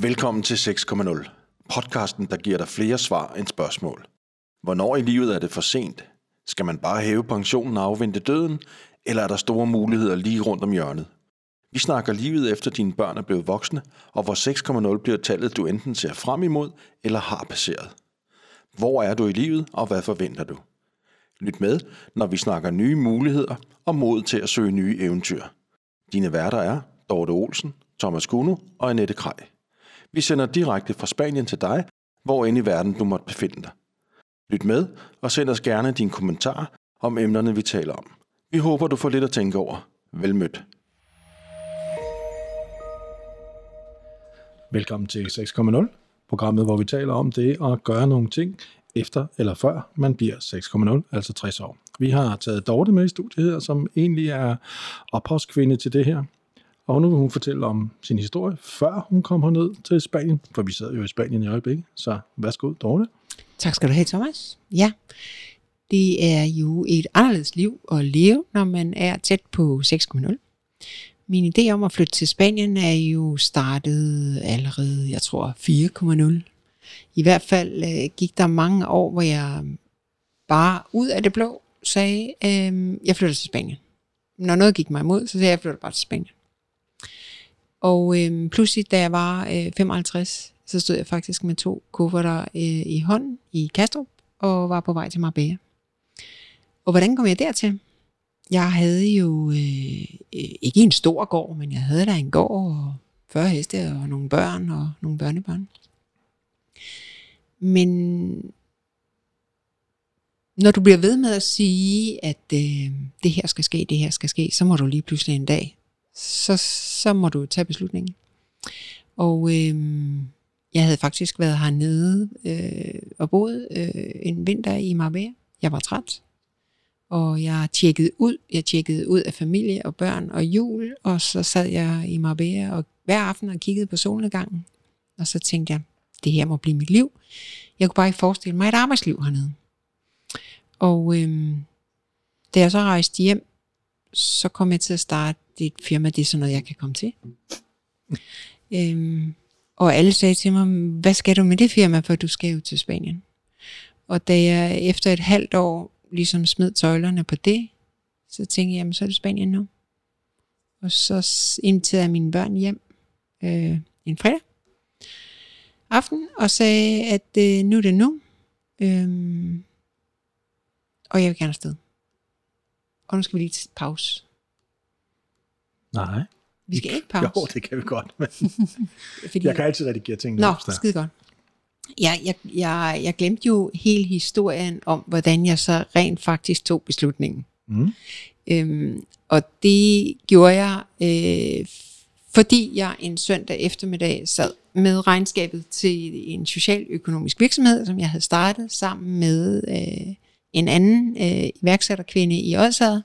Velkommen til 6.0. Podcasten, der giver dig flere svar end spørgsmål. Hvornår i livet er det for sent? Skal man bare hæve pensionen og afvente døden? Eller er der store muligheder lige rundt om hjørnet? Vi snakker livet efter dine børn er blevet voksne, og hvor 6.0 bliver tallet, du enten ser frem imod eller har passeret. Hvor er du i livet, og hvad forventer du? Lyt med, når vi snakker nye muligheder og mod til at søge nye eventyr. Dine værter er Dorte Olsen, Thomas Kuno og Annette Krej. Vi sender direkte fra Spanien til dig, hvor end i verden du måtte befinde dig. Lyt med og send os gerne dine kommentarer om emnerne, vi taler om. Vi håber, du får lidt at tænke over. Velmødt. Velkommen til 6.0, programmet, hvor vi taler om det at gøre nogle ting efter eller før man bliver 6.0, altså 60 år. Vi har taget Dorte med i studiet her, som egentlig er ophavskvinde til det her. Og nu vil hun fortælle om sin historie, før hun kom herned til Spanien, for vi sad jo i Spanien i øjeblikket. Så værsgo, Dorte. Tak skal du have, Thomas. Ja, det er jo et anderledes liv at leve, når man er tæt på 6,0. Min idé om at flytte til Spanien er jo startet allerede, jeg tror, 4,0. I hvert fald øh, gik der mange år, hvor jeg bare ud af det blå sagde, øh, jeg flytter til Spanien. Når noget gik mig imod, så sagde jeg, jeg flytter bare til Spanien. Og øh, pludselig, da jeg var øh, 55, så stod jeg faktisk med to kufferter øh, i hånden i Kastrup og var på vej til Marbella. Og hvordan kom jeg dertil? Jeg havde jo øh, øh, ikke en stor gård, men jeg havde da en gård og 40 heste og nogle børn og nogle børnebørn. Men når du bliver ved med at sige, at øh, det her skal ske, det her skal ske, så må du lige pludselig en dag, så, så må du tage beslutningen. Og øh, jeg havde faktisk været hernede øh, og boet øh, en vinter i Marbella. Jeg var træt, og jeg tjekkede ud. Jeg tjekkede ud af familie og børn og jul, og så sad jeg i Marbella og hver aften og kiggede på solnedgangen. Og så tænkte jeg, det her må blive mit liv. Jeg kunne bare ikke forestille mig et arbejdsliv hernede. Og øhm, da jeg så rejste hjem, så kom jeg til at starte dit firma, det er sådan noget, jeg kan komme til. øhm, og alle sagde til mig, hvad skal du med det firma, for du skal jo til Spanien. Og da jeg efter et halvt år ligesom smed tøjlerne på det, så tænkte jeg, jamen så er det Spanien nu. Og så inviterede jeg mine børn hjem øh, en fredag aften, og sagde, at øh, nu er det nu. Øh, og jeg vil gerne afsted. Og nu skal vi lige til pause. Nej. Vi skal ikke pause. Jo, det kan vi godt, men Fordi, jeg kan altid redigere ting. Nå, skide godt. Ja, jeg, jeg, jeg glemte jo hele historien om, hvordan jeg så rent faktisk tog beslutningen. Mm. Øhm, og det gjorde jeg, øh, fordi jeg en søndag eftermiddag sad med regnskabet til en socialøkonomisk virksomhed, som jeg havde startet sammen med øh, en anden øh, iværksætterkvinde i Odsad.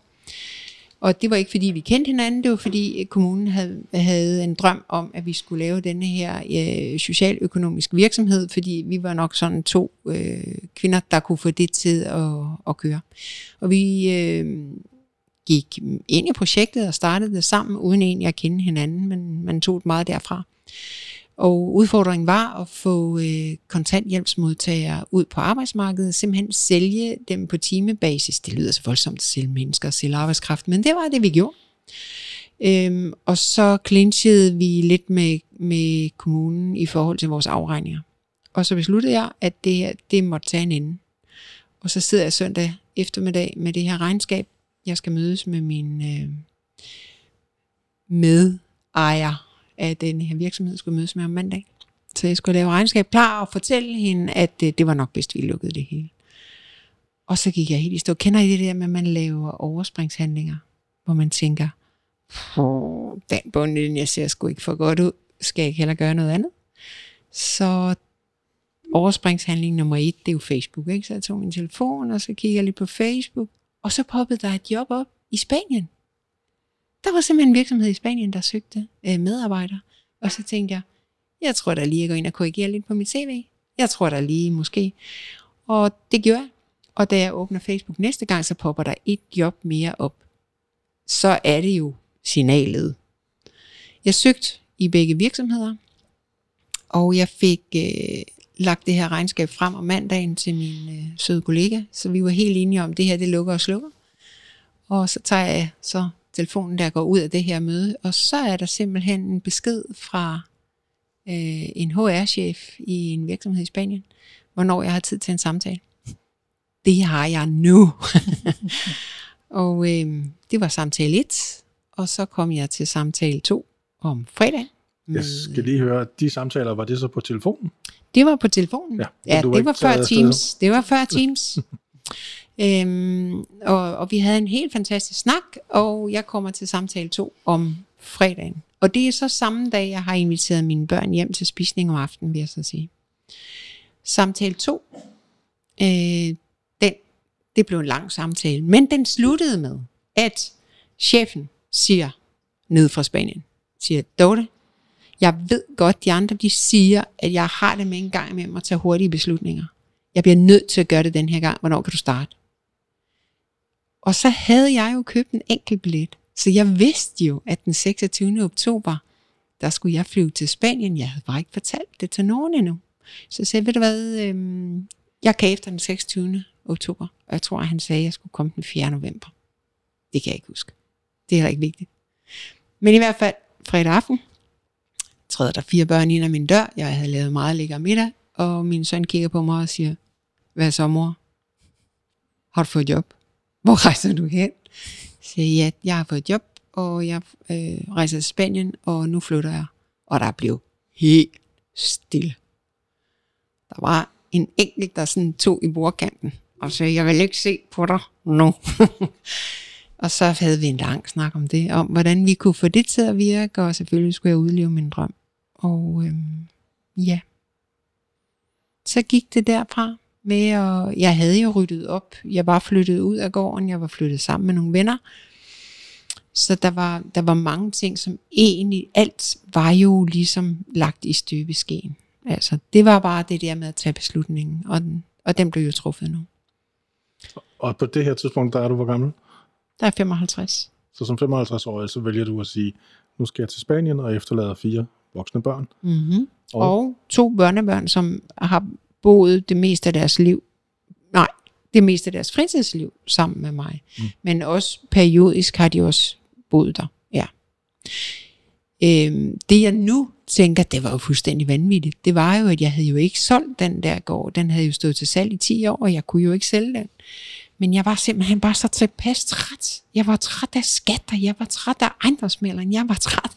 Og det var ikke fordi vi kendte hinanden, det var fordi kommunen havde, havde en drøm om, at vi skulle lave denne her øh, socialøkonomisk virksomhed, fordi vi var nok sådan to øh, kvinder, der kunne få det til at, at køre. Og vi øh, gik ind i projektet og startede det sammen, uden egentlig at kende hinanden, men man tog det meget derfra. Og udfordringen var at få øh, kontanthjælpsmodtagere ud på arbejdsmarkedet, simpelthen sælge dem på timebasis. Det lyder så voldsomt at sælge mennesker og sælge arbejdskraft, men det var det, vi gjorde. Øhm, og så clinchede vi lidt med, med kommunen i forhold til vores afregninger. Og så besluttede jeg, at det her, det måtte tage en ende. Og så sidder jeg søndag eftermiddag med det her regnskab. Jeg skal mødes med min øh, medejer at øh, den her virksomhed skulle mødes med om mandag. Så jeg skulle lave regnskab klar og fortælle hende, at øh, det, var nok bedst, vi lukkede det hele. Og så gik jeg helt i stå. Kender I det der med, at man laver overspringshandlinger? Hvor man tænker, den bundlinje ser sgu ikke for godt ud. Skal jeg ikke heller gøre noget andet? Så overspringshandling nummer et, det er jo Facebook. Ikke? Så jeg tog min telefon, og så kiggede jeg lidt på Facebook. Og så poppede der et job op i Spanien. Der var simpelthen en virksomhed i Spanien, der søgte øh, medarbejdere. Og så tænkte jeg, jeg tror da lige, jeg går ind og korrigerer lidt på mit CV. Jeg tror da lige måske. Og det gjorde jeg. Og da jeg åbner Facebook næste gang, så popper der et job mere op. Så er det jo signalet. Jeg søgte i begge virksomheder, Og jeg fik øh, lagt det her regnskab frem om mandagen til min øh, søde kollega, så vi var helt enige om, at det her det lukker og slukker. Og så tager jeg så telefonen, der går ud af det her møde, og så er der simpelthen en besked fra øh, en HR-chef i en virksomhed i Spanien, hvornår jeg har tid til en samtale. Det har jeg nu. og øh, det var samtale 1, og så kom jeg til samtale 2 om fredag. Jeg skal lige høre, de samtaler, var det så på telefonen? Det var på telefonen. Ja, Ja, du var det var før? Teams. Det var før Teams. øhm, og, og vi havde en helt fantastisk snak, og jeg kommer til samtale 2 om fredagen. Og det er så samme dag, jeg har inviteret mine børn hjem til spisning om aftenen, vil jeg så sige. Samtale 2, øh, den, det blev en lang samtale, men den sluttede med, at chefen siger, ned fra Spanien, siger, Dorte, jeg ved godt, de andre de siger, at jeg har det med en gang med at tage hurtige beslutninger. Jeg bliver nødt til at gøre det den her gang. Hvornår kan du starte? Og så havde jeg jo købt en enkelt billet. Så jeg vidste jo, at den 26. oktober, der skulle jeg flyve til Spanien. Jeg havde bare ikke fortalt det til nogen endnu. Så jeg sagde, ved du hvad, øhm, jeg kan efter den 26. oktober. Og jeg tror, han sagde, at jeg skulle komme den 4. november. Det kan jeg ikke huske. Det er heller ikke vigtigt. Men i hvert fald fredag aften, træder der fire børn ind ad min dør. Jeg havde lavet meget lækker middag, og min søn kigger på mig og siger, hvad så mor? Har du fået job? Hvor rejser du hen? Så siger ja, jeg har fået job, og jeg øh, rejser til Spanien, og nu flytter jeg. Og der blev helt stille. Der var en enkelt, der sådan tog i bordkanten, og sagde, jeg vil ikke se på dig nu. og så havde vi en lang snak om det, om hvordan vi kunne få det til at virke, og selvfølgelig skulle jeg udleve min drøm. Og øhm, ja, så gik det derfra med, at jeg havde jo ryddet op. Jeg var flyttet ud af gården, jeg var flyttet sammen med nogle venner. Så der var, der var mange ting, som egentlig, alt var jo ligesom lagt i støbeskeen. Altså, det var bare det der med at tage beslutningen, og den, og den blev jo truffet nu. Og på det her tidspunkt, der er du hvor gammel? Der er 55. Så som 55-årig, så vælger du at sige, nu skal jeg til Spanien og efterlader fire voksne børn. Mm-hmm. Og- Og, og to børnebørn, som har boet det meste af deres liv, nej, det meste af deres fritidsliv sammen med mig. Mm. Men også periodisk har de også boet der, ja. Øhm, det jeg nu tænker, det var jo fuldstændig vanvittigt, det var jo, at jeg havde jo ikke solgt den der gård. Den havde jo stået til salg i 10 år, og jeg kunne jo ikke sælge den. Men jeg var simpelthen bare så tilpas træt. Jeg var træt af skatter, jeg var træt af ejendomsmælderen, jeg var træt.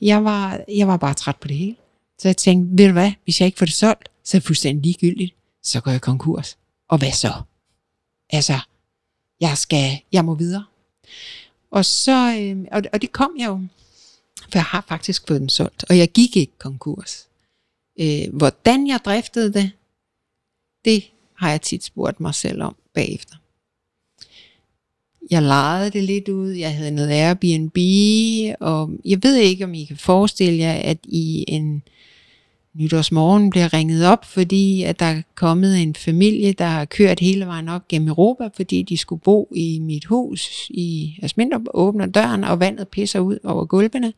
Jeg var, jeg var bare træt på det hele. Så jeg tænkte, ved du hvad, hvis jeg ikke får det solgt, så er det fuldstændig ligegyldigt. Så går jeg konkurs. Og hvad så? Altså, jeg skal, jeg må videre. Og så, øh, og, og det kom jeg jo, for jeg har faktisk fået den solgt, og jeg gik ikke konkurs. Øh, hvordan jeg driftede det, det har jeg tit spurgt mig selv om bagefter. Jeg lejede det lidt ud, jeg havde noget Airbnb, og jeg ved ikke, om I kan forestille jer, at i en nytårsmorgen bliver ringet op, fordi at der er kommet en familie, der har kørt hele vejen op gennem Europa, fordi de skulle bo i mit hus i Asmindrup, åbner døren, og vandet pisser ud over gulvene.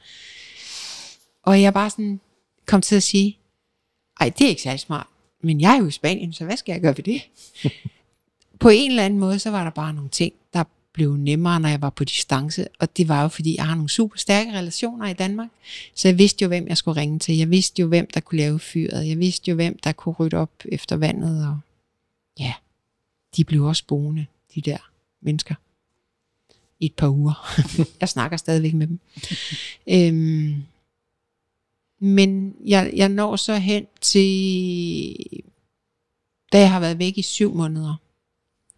Og jeg bare sådan kom til at sige, ej, det er ikke særlig smart, men jeg er jo i Spanien, så hvad skal jeg gøre ved det? på en eller anden måde, så var der bare nogle ting, blev nemmere, når jeg var på distance, og det var jo, fordi jeg har nogle super stærke relationer i Danmark, så jeg vidste jo, hvem jeg skulle ringe til. Jeg vidste jo, hvem der kunne lave fyret. Jeg vidste jo, hvem der kunne rydde op efter vandet, og ja, de blev også boende, de der mennesker, i et par uger. jeg snakker stadigvæk med dem. øhm, men jeg, jeg når så hen til, da jeg har været væk i syv måneder,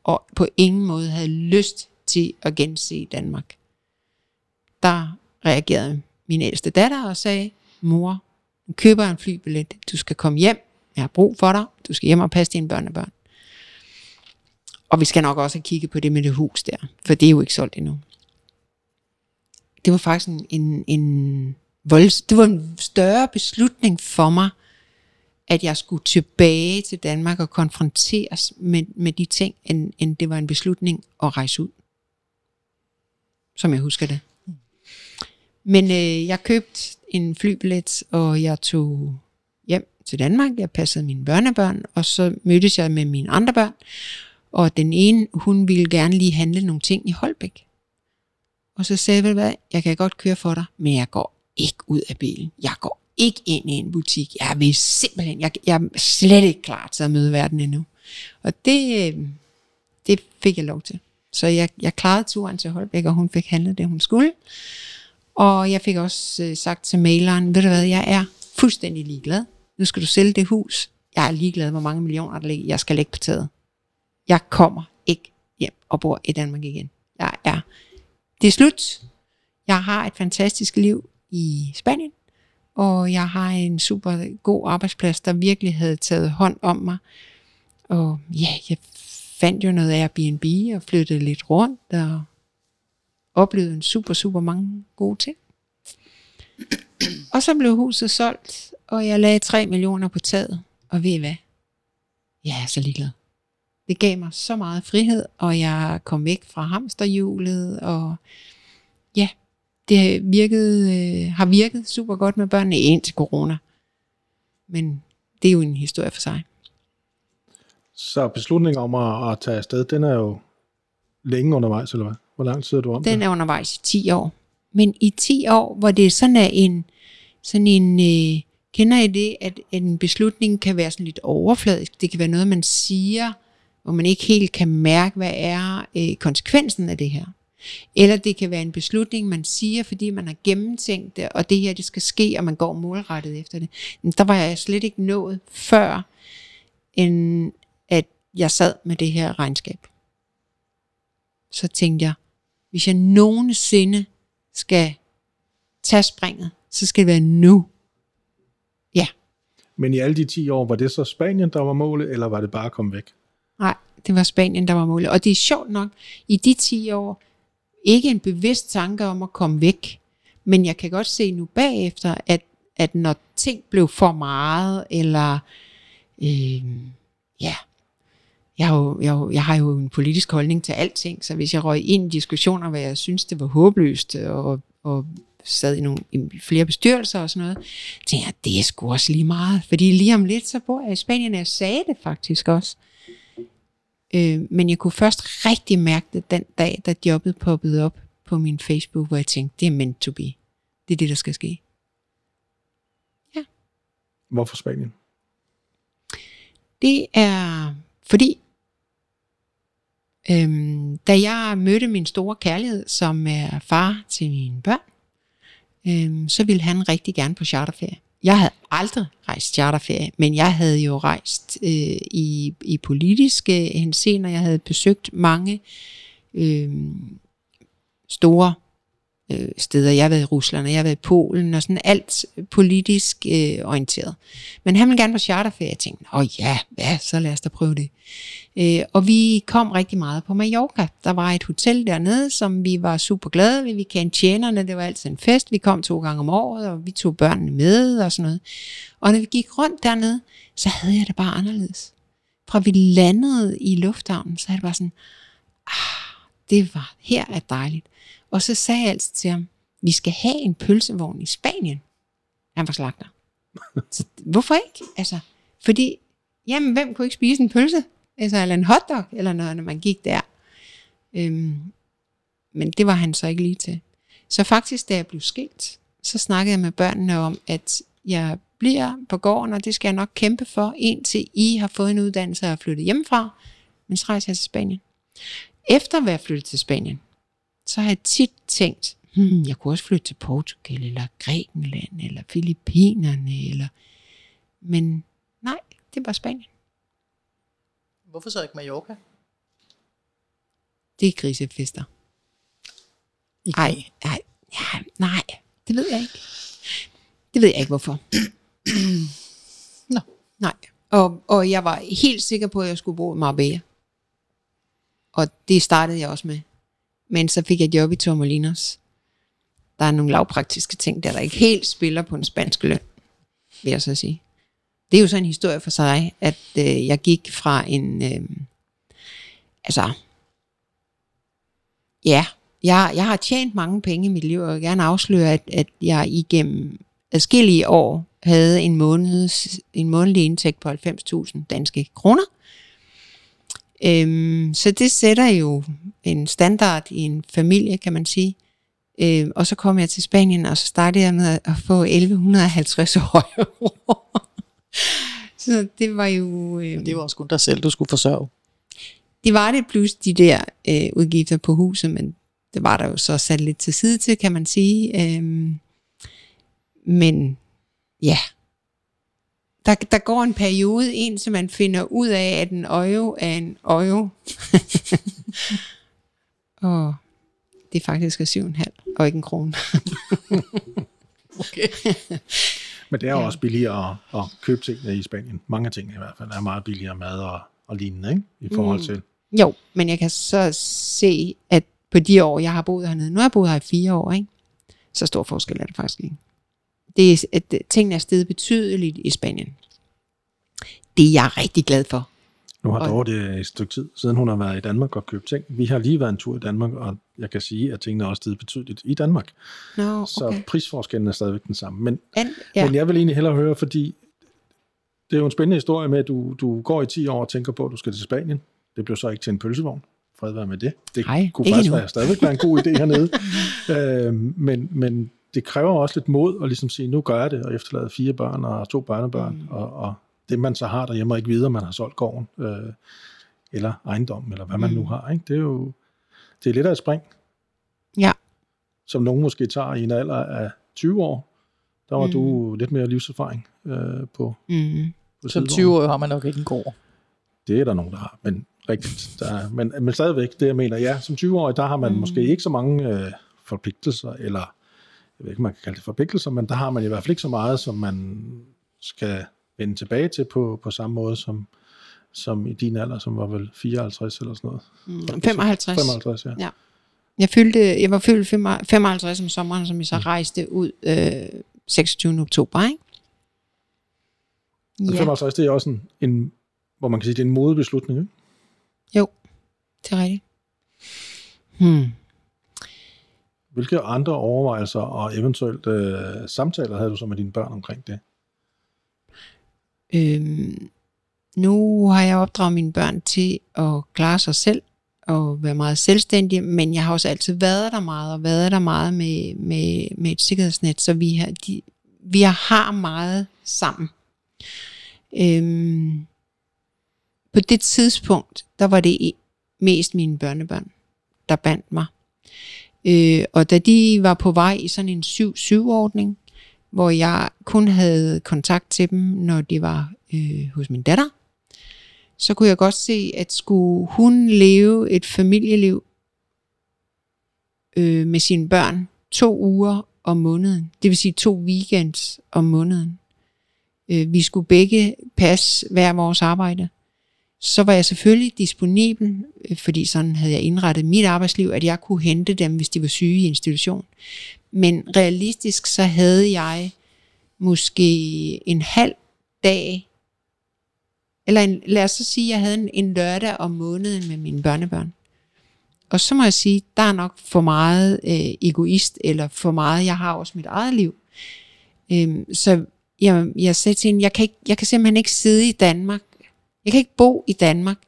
og på ingen måde havde lyst til at gense Danmark. Der reagerede min ældste datter og sagde, mor, nu køber en flybillet, du skal komme hjem, jeg har brug for dig, du skal hjem og passe dine børnebørn. Og vi skal nok også kigge på det med det hus der, for det er jo ikke solgt endnu. Det var faktisk en, en, en volds, det var en større beslutning for mig, at jeg skulle tilbage til Danmark og konfronteres med, med de ting, end, end det var en beslutning at rejse ud. Som jeg husker det. Men øh, jeg købte en flybillet, og jeg tog hjem til Danmark. Jeg passede mine børnebørn, og så mødtes jeg med mine andre børn. Og den ene, hun ville gerne lige handle nogle ting i Holbæk. Og så sagde jeg, hvad, jeg kan godt køre for dig, men jeg går ikke ud af bilen. Jeg går ikke ind i en butik. Jeg vil simpelthen, jeg, jeg er slet ikke klar til at møde verden endnu. Og det, øh, det fik jeg lov til. Så jeg, jeg klarede turen til Holbæk, og hun fik handlet det, hun skulle. Og jeg fik også øh, sagt til maileren, ved du hvad, jeg er fuldstændig ligeglad. Nu skal du sælge det hus. Jeg er ligeglad, hvor mange millioner der ligger. Jeg skal lægge på taget. Jeg kommer ikke hjem og bor i Danmark igen. Jeg er, det er slut. Jeg har et fantastisk liv i Spanien, og jeg har en super god arbejdsplads, der virkelig havde taget hånd om mig. Og ja, jeg fandt jo noget Airbnb og flyttede lidt rundt og oplevede en super, super mange gode ting. Og så blev huset solgt, og jeg lagde 3 millioner på taget. Og ved I hvad? Jeg er så ligeglad. Det gav mig så meget frihed, og jeg kom væk fra hamsterhjulet, og ja, det virkede, øh, har virket super godt med børnene indtil corona. Men det er jo en historie for sig. Så beslutningen om at, at tage afsted, den er jo længe undervejs, eller hvad? Hvor lang tid er du om Den det? er undervejs i 10 år. Men i 10 år, hvor det sådan er en, sådan en øh, kender I det, at en beslutning kan være sådan lidt overfladisk. Det kan være noget, man siger, hvor man ikke helt kan mærke, hvad er øh, konsekvensen af det her. Eller det kan være en beslutning, man siger, fordi man har gennemtænkt det, og det her, det skal ske, og man går målrettet efter det. Men der var jeg slet ikke nået før, at jeg sad med det her regnskab. Så tænkte jeg, hvis jeg nogensinde skal tage springet, så skal det være nu. Ja, Men i alle de 10 år, var det så Spanien, der var målet, eller var det bare at komme væk? nej, det var Spanien, der var målet. Og det er sjovt nok, i de 10 år, ikke en bevidst tanke om at komme væk, men jeg kan godt se nu bagefter, at, at når ting blev for meget, eller øh, ja, jeg har, jo, jeg, har jo- jeg har jo en politisk holdning til alting, så hvis jeg røg ind i diskussioner, hvor jeg synes, det var håbløst, og, og sad i, nogle, i flere bestyrelser og sådan noget, tænkte jeg, det er sgu også lige meget, fordi lige om lidt, så bor jeg i Spanien, og jeg sagde det faktisk også. Øh, men jeg kunne først rigtig mærke det den dag, da jobbet poppede op på min Facebook, hvor jeg tænkte, det er meant to be. Det er det, der skal ske. Hvorfor Spanien? Det er fordi, øhm, da jeg mødte min store kærlighed, som er far til mine børn, øhm, så ville han rigtig gerne på charterferie. Jeg havde aldrig rejst charterferie, men jeg havde jo rejst øh, i, i politiske øh, henseender. Jeg havde besøgt mange øh, store øh, steder. Jeg har været i Rusland, og jeg har været i Polen, og sådan alt politisk øh, orienteret. Men han ville gerne på charterferie. Jeg tænkte, åh ja, ja, så lad os da prøve det. Øh, og vi kom rigtig meget på Mallorca. Der var et hotel dernede, som vi var super glade ved. Vi kendte tjenerne, det var altid en fest. Vi kom to gange om året, og vi tog børnene med og sådan noget. Og når vi gik rundt dernede, så havde jeg det bare anderledes. Fra vi landede i lufthavnen, så havde det bare sådan, ah, det var, her er dejligt. Og så sagde jeg altid til ham, vi skal have en pølsevogn i Spanien. Han var slagter. Så, hvorfor ikke? Altså, fordi, jamen, hvem kunne ikke spise en pølse? Altså, eller en hotdog, eller noget, når man gik der. Øhm, men det var han så ikke lige til. Så faktisk, da jeg blev skilt, så snakkede jeg med børnene om, at jeg bliver på gården, og det skal jeg nok kæmpe for, indtil I har fået en uddannelse og er flyttet hjemmefra, men så rejser jeg til Spanien. Efter at være flyttet til Spanien, så har jeg tit tænkt, hmm, jeg kunne også flytte til Portugal, eller Grækenland, eller Filippinerne, eller... Men nej, det var Spanien. Hvorfor så ikke Mallorca? Det er grisefester. Ej, ej, ja, nej, det ved jeg ikke. Det ved jeg ikke, hvorfor. Nå. Nej, og, og jeg var helt sikker på, at jeg skulle bo i Marbella. Og det startede jeg også med. Men så fik jeg job i Tormolinos. Der er nogle lavpraktiske ting, der, der ikke helt spiller på en spansk løn, vil jeg så sige. Det er jo så en historie for sig, at øh, jeg gik fra en... Øh, altså, Ja, jeg, jeg har tjent mange penge i mit liv, og jeg vil gerne afsløre, at, at jeg igennem adskillige år havde en, måneds, en månedlig indtægt på 90.000 danske kroner. Øhm, så det sætter jo en standard i en familie, kan man sige. Øhm, og så kom jeg til Spanien, og så startede jeg med at få 1150 euro. så det var jo... Øhm, Det var også kun dig selv, du skulle forsørge. det var det plus de der øh, udgifter på huset, men det var der jo så sat lidt til side til, kan man sige. Øhm, men ja, der, der går en periode ind, så man finder ud af, at en euro er en euro. og det er faktisk er 7,5 og ikke en krone. Okay. Men det er jo Ja. også billigere at, at købe tingene i Spanien. Mange tingene i hvert fald er meget billigere mad og, og lignende, ikke? I forhold Mm. til. Jo, men jeg kan så se, at på de år, jeg har boet hernede, nu har jeg boet her i fire år, ikke? så stor forskel er det faktisk ikke. Det er, at tingene er steget betydeligt i Spanien. Det er jeg rigtig glad for. Nu har Dorte et stykke tid, siden hun har været i Danmark og købt ting. Vi har lige været en tur i Danmark, og jeg kan sige, at tingene er også steget betydeligt i Danmark. Nå, Så okay. prisforskellen er stadigvæk den samme. Men, An, ja. men jeg vil egentlig hellere høre, fordi det er jo en spændende historie med, at du, du går i 10 år og tænker på, at du skal til Spanien. Det blev så ikke til en pølsevogn. Fred være med det. Det Nej, kunne faktisk være, stadigvæk være en god idé hernede. øh, men, men det kræver også lidt mod at ligesom sige, nu gør jeg det, og efterlade fire børn og to børnebørn, mm. og, og det man så har derhjemme, og ikke videre, man har solgt gården, øh, eller ejendommen, eller hvad man Mm. nu har. Ikke? Det er jo det er lidt af et spring, Ja. som nogen måske tager i en alder af 20 år. Der var Mm. du lidt mere livserfaring øh, på, Mm. på Som sidevognen. 20 år har man nok ikke en gård. Det er der nogen, der har, men rigtigt. Der er, men, men stadigvæk, det jeg mener, ja, som 20-årig, der har man mm. måske ikke så mange øh, forpligtelser, eller jeg ved ikke, man kan kalde det forpligtelser, men der har man i hvert fald ikke så meget, som man skal vende tilbage til på, på samme måde som, som i din alder, som var vel 54 eller sådan noget. Mm. 55. 55, ja. Ja. Jeg, fyldte, jeg var fyldt 55 om sommeren, som jeg så rejste ud øh, 26. oktober. Ikke? Ja, 55, det er også en, en, hvor man kan sige, det er en modebeslutning, ikke? det er rigtigt. Hmm. Hvilke andre overvejelser og eventuelt øh, samtaler havde du så med dine børn omkring det? Øhm, nu har jeg opdraget mine børn til at klare sig selv og være meget selvstændige, men jeg har også altid været der meget, og været der meget med, med, med et sikkerhedsnet, så vi har, de, vi har meget sammen. Øhm, på det tidspunkt, der var det mest mine børnebørn, der bandt mig. Øh, og da de var på vej i sådan en 7-7-ordning, hvor jeg kun havde kontakt til dem, når de var øh, hos min datter, så kunne jeg godt se, at skulle hun leve et familieliv øh, med sine børn to uger om måneden, det vil sige to weekends om måneden, øh, vi skulle begge passe hver vores arbejde, så var jeg selvfølgelig disponibel, øh, fordi sådan havde jeg indrettet mit arbejdsliv, at jeg kunne hente dem, hvis de var syge i institution. Men realistisk så havde jeg måske en halv dag, eller en, lad os så sige, jeg havde en, en lørdag om måneden med mine børnebørn. Og så må jeg sige, der er nok for meget øh, egoist, eller for meget, jeg har også mit eget liv. Øhm, så jeg, jeg sagde til hende, jeg kan, ikke, jeg kan simpelthen ikke sidde i Danmark, jeg kan ikke bo i Danmark,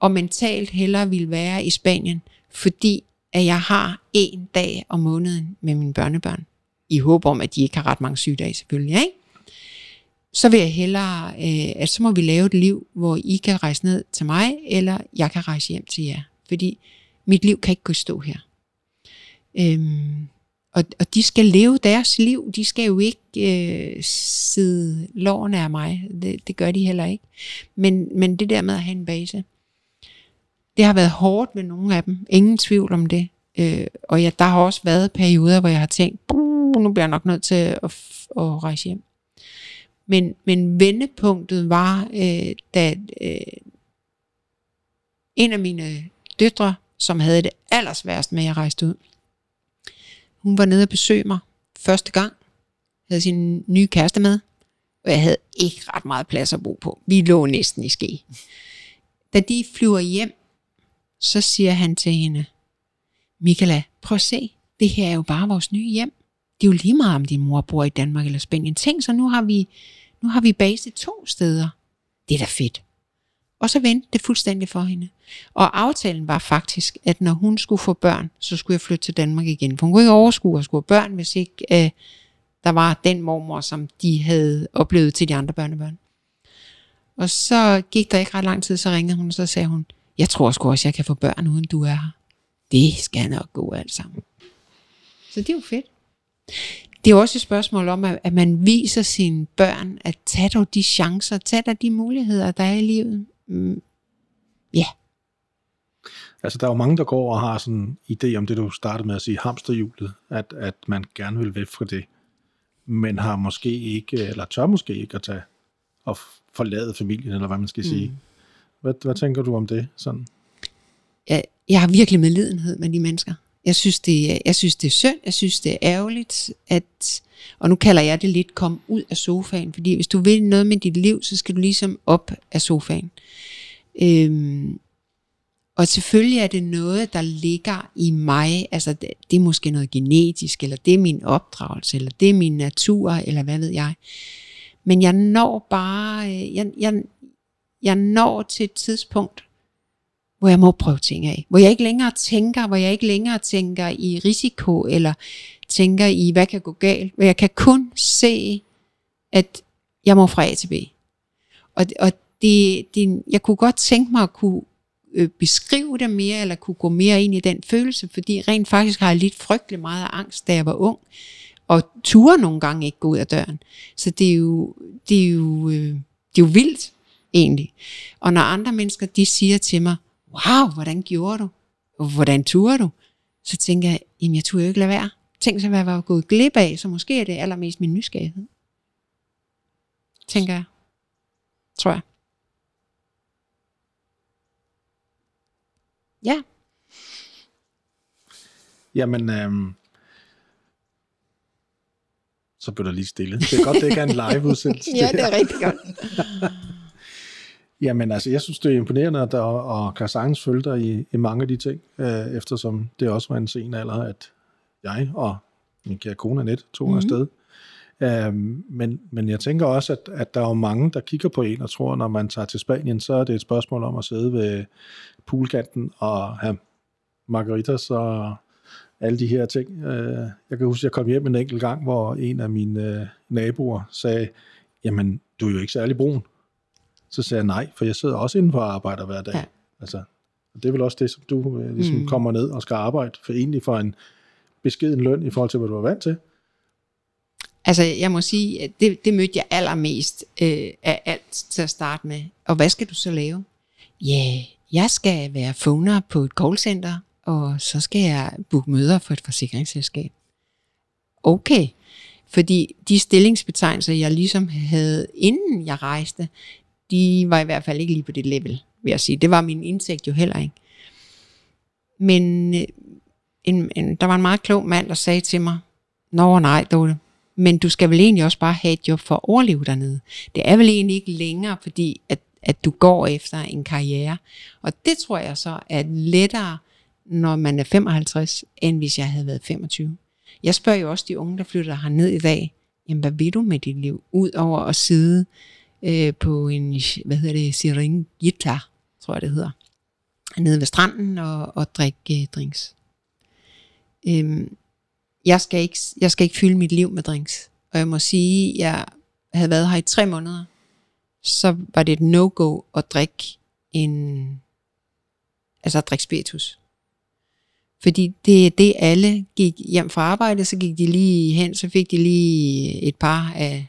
og mentalt hellere vil være i Spanien, fordi at jeg har en dag om måneden med mine børnebørn. I håb om, at de ikke har ret mange sygedage selvfølgelig, ikke? Så vil jeg hellere, øh, at så må vi lave et liv, hvor I kan rejse ned til mig, eller jeg kan rejse hjem til jer. Fordi mit liv kan ikke gå stå her. Øhm, og, og de skal leve deres liv. De skal jo ikke øh, sidde lårene af mig. Det, det gør de heller ikke. Men, men det der med at have en base, det har været hårdt med nogle af dem. Ingen tvivl om det. Øh, og ja, der har også været perioder, hvor jeg har tænkt, nu bliver jeg nok nødt til at, at rejse hjem. Men, men vendepunktet var, øh, da øh, en af mine døtre, som havde det allersværst med, at jeg rejste ud, hun var nede og besøge mig første gang, havde sin nye kæreste med, og jeg havde ikke ret meget plads at bo på. Vi lå næsten i ske. Da de flyver hjem, så siger han til hende, Michaela, prøv at se, det her er jo bare vores nye hjem. Det er jo lige meget, om din mor bor i Danmark eller Spanien. Tænk så, nu har vi, nu har vi base to steder. Det er da fedt. Og så vendte det fuldstændig for hende. Og aftalen var faktisk, at når hun skulle få børn, så skulle jeg flytte til Danmark igen. For hun kunne ikke overskue at skulle have børn, hvis ikke øh, der var den mormor, som de havde oplevet til de andre børnebørn. Og så gik der ikke ret lang tid, så ringede hun, og så sagde hun, jeg tror sgu også, jeg kan få børn, uden du er her. Det skal nok gå alt sammen. Så det er jo fedt. Det er også et spørgsmål om, at man viser sine børn, at tage dog de chancer, tage dig de muligheder, der er i livet. Mm. Ja. Altså, der er jo mange, der går og har sådan en idé om det, du startede med at sige, hamsterhjulet, at, at man gerne vil væk fra det, men har måske ikke, eller tør måske ikke at tage og forlade familien, eller hvad man skal mm. sige. Hvad, hvad tænker du om det? Sådan? Jeg, jeg har virkelig medlidenhed med de mennesker. Jeg synes, det er, jeg synes, det er synd. Jeg synes, det er ærgerligt, at... Og nu kalder jeg det lidt kom ud af sofaen, fordi hvis du vil noget med dit liv, så skal du ligesom op af sofaen. Øhm, og selvfølgelig er det noget, der ligger i mig, altså det, det er måske noget genetisk, eller det er min opdragelse, eller det er min natur, eller hvad ved jeg. Men jeg når bare, øh, jeg, jeg, jeg når til et tidspunkt, hvor jeg må prøve ting af. Hvor jeg ikke længere tænker, hvor jeg ikke længere tænker i risiko, eller tænker i, hvad kan gå galt. Hvor jeg kan kun se, at jeg må fra A til B. Og, og det, det, jeg kunne godt tænke mig at kunne øh, beskrive det mere, eller kunne gå mere ind i den følelse, fordi rent faktisk har jeg lidt frygtelig meget af angst, da jeg var ung, og turde nogle gange ikke gå ud af døren. Så det er jo, det er jo, øh, det er jo vildt, egentlig. Og når andre mennesker, de siger til mig, wow, hvordan gjorde du? Hvordan turde du? Så tænker jeg, jamen jeg turde jo ikke lade være. Tænk så, hvad jeg var gået glip af, så måske er det allermest min nysgerrighed. Tænker jeg. Tror jeg. Ja. Jamen, øhm, så blev der lige stille. Det er godt, det ikke er en live-udsendelse. ja, det er rigtig godt. Jamen altså, jeg synes, det er imponerende, at der, og kan sagtens følge dig i, i mange af de ting, øh, eftersom det også var en sen alder, at jeg og min kære kone Annette tog mm-hmm. afsted. Øhm, men, men jeg tænker også, at, at der er jo mange, der kigger på en og tror, når man tager til Spanien, så er det et spørgsmål om at sidde ved poolkanten og have margaritas og alle de her ting. Øh, jeg kan huske, at jeg kom hjem en enkelt gang, hvor en af mine øh, naboer sagde, jamen, du er jo ikke særlig brun. Så sagde jeg nej, for jeg sidder også inden for og arbejder hver dag. Ja. Altså, det er vel også det, som du øh, ligesom mm. kommer ned og skal arbejde for egentlig for en beskeden løn i forhold til, hvad du er vant til. Altså, jeg må sige, at det, det mødte jeg allermest øh, af alt til at starte med. Og hvad skal du så lave? Ja, yeah, jeg skal være phoner på et callcenter, og så skal jeg booke møder for et forsikringsselskab. Okay, fordi de stillingsbetegnelser, jeg ligesom havde, inden jeg rejste, de var i hvert fald ikke lige på det level, vil jeg sige. Det var min indsigt jo heller ikke. Men øh, en, en, der var en meget klog mand, der sagde til mig, Nå nej, Dorte, men du skal vel egentlig også bare have et job for at overleve dernede. Det er vel egentlig ikke længere, fordi at, at du går efter en karriere. Og det tror jeg så er lettere, når man er 55, end hvis jeg havde været 25. Jeg spørger jo også de unge, der flytter herned i dag, jamen hvad vil du med dit liv? Udover at sidde øh, på en, hvad hedder det, Siringita, tror jeg det hedder, nede ved stranden og, og drikke øh, drinks. Øhm, jeg, skal ikke, jeg skal ikke fylde mit liv med drinks. Og jeg må sige, jeg havde været her i tre måneder, så var det et no-go at drikke en, altså at drikke spiritus. Fordi det er det, alle gik hjem fra arbejde, så gik de lige hen, så fik de lige et par af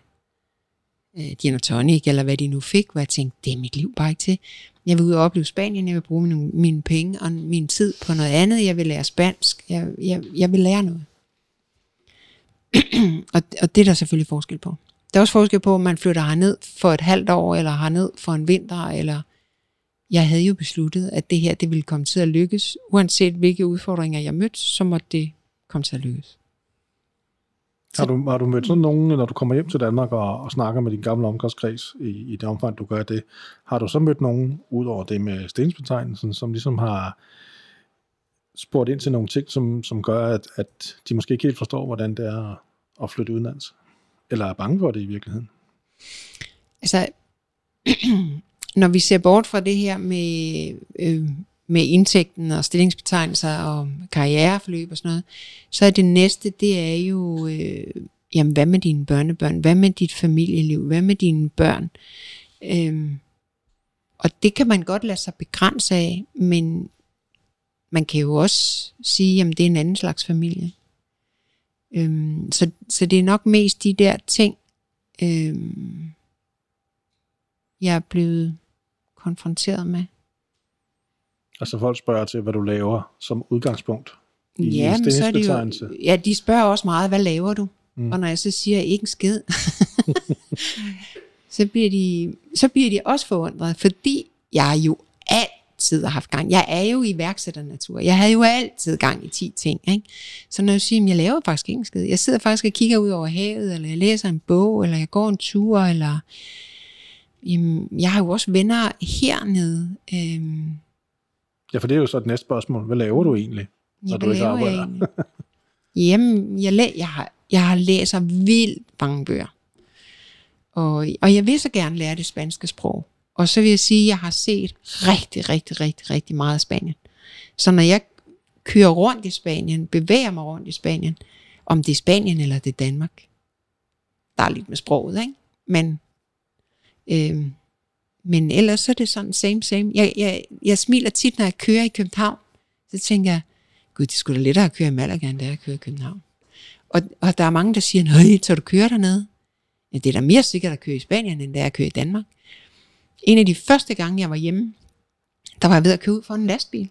øh, gin og tonic, eller hvad de nu fik, hvor jeg tænkte, det er mit liv bare ikke til. Jeg vil ud og opleve Spanien, jeg vil bruge mine, mine penge og min tid på noget andet, jeg vil lære spansk, jeg, jeg, jeg vil lære noget. og, og det er der selvfølgelig forskel på. Der er også forskel på, om man flytter herned for et halvt år, eller herned for en vinter, eller jeg havde jo besluttet, at det her det ville komme til at lykkes. Uanset hvilke udfordringer jeg mødte, så måtte det komme til at lykkes. Har du, har du mødt sådan nogen, når du kommer hjem til Danmark og, og snakker med din gamle omgangskreds i, i det omfang, du gør det? Har du så mødt nogen, ud over det med stensbetegnelsen, som ligesom har spurgt ind til nogle ting, som, som gør, at, at de måske ikke helt forstår, hvordan det er at flytte udenlands? Eller er bange for det i virkeligheden? Altså, når vi ser bort fra det her med, øh, med indtægten og stillingsbetegnelser og karriereforløb og sådan noget, så er det næste, det er jo, øh, jamen hvad med dine børnebørn? Hvad med dit familieliv? Hvad med dine børn? Øh, og det kan man godt lade sig begrænse af, men man kan jo også sige, at det er en anden slags familie. Øhm, så, så det er nok mest de der ting, øhm, jeg er blevet konfronteret med. Altså folk spørger til, hvad du laver som udgangspunkt i Ja, men så er det jo, ja, de spørger også meget, hvad laver du? Mm. Og når jeg så siger, ikke en skid, så, bliver de, så bliver de også forundret, fordi jeg jo altid har haft gang. Jeg er jo iværksætternatur. Jeg havde jo altid gang i 10 ting. Ikke? Så når jeg siger, at jeg laver faktisk ikke en skid. Jeg sidder faktisk og kigger ud over havet, eller jeg læser en bog, eller jeg går en tur, eller jamen, jeg har jo også venner hernede. Øhm, Ja, for det er jo så et næste spørgsmål. Hvad laver du egentlig? Når Ja, du ikke jeg arbejder. egentlig? Jamen, jeg, læ- jeg, har, jeg har læser vildt mange bøger. Og, og jeg vil så gerne lære det spanske sprog. Og så vil jeg sige, at jeg har set rigtig, rigtig, rigtig, rigtig meget af Spanien. Så når jeg kører rundt i Spanien, bevæger mig rundt i Spanien, om det er Spanien eller det er Danmark, der er lidt med sproget, ikke? Men, øhm, men ellers så er det sådan same, same. Jeg, jeg, jeg smiler tit, når jeg kører i København. Så tænker jeg, gud, det skulle da lettere at køre i Malaga, end det er at køre i København. Og, og der er mange, der siger, nej, så du kører dernede. Ja, det er da mere sikkert at køre i Spanien, end det er at køre i Danmark. En af de første gange, jeg var hjemme, der var jeg ved at køre ud for en lastbil.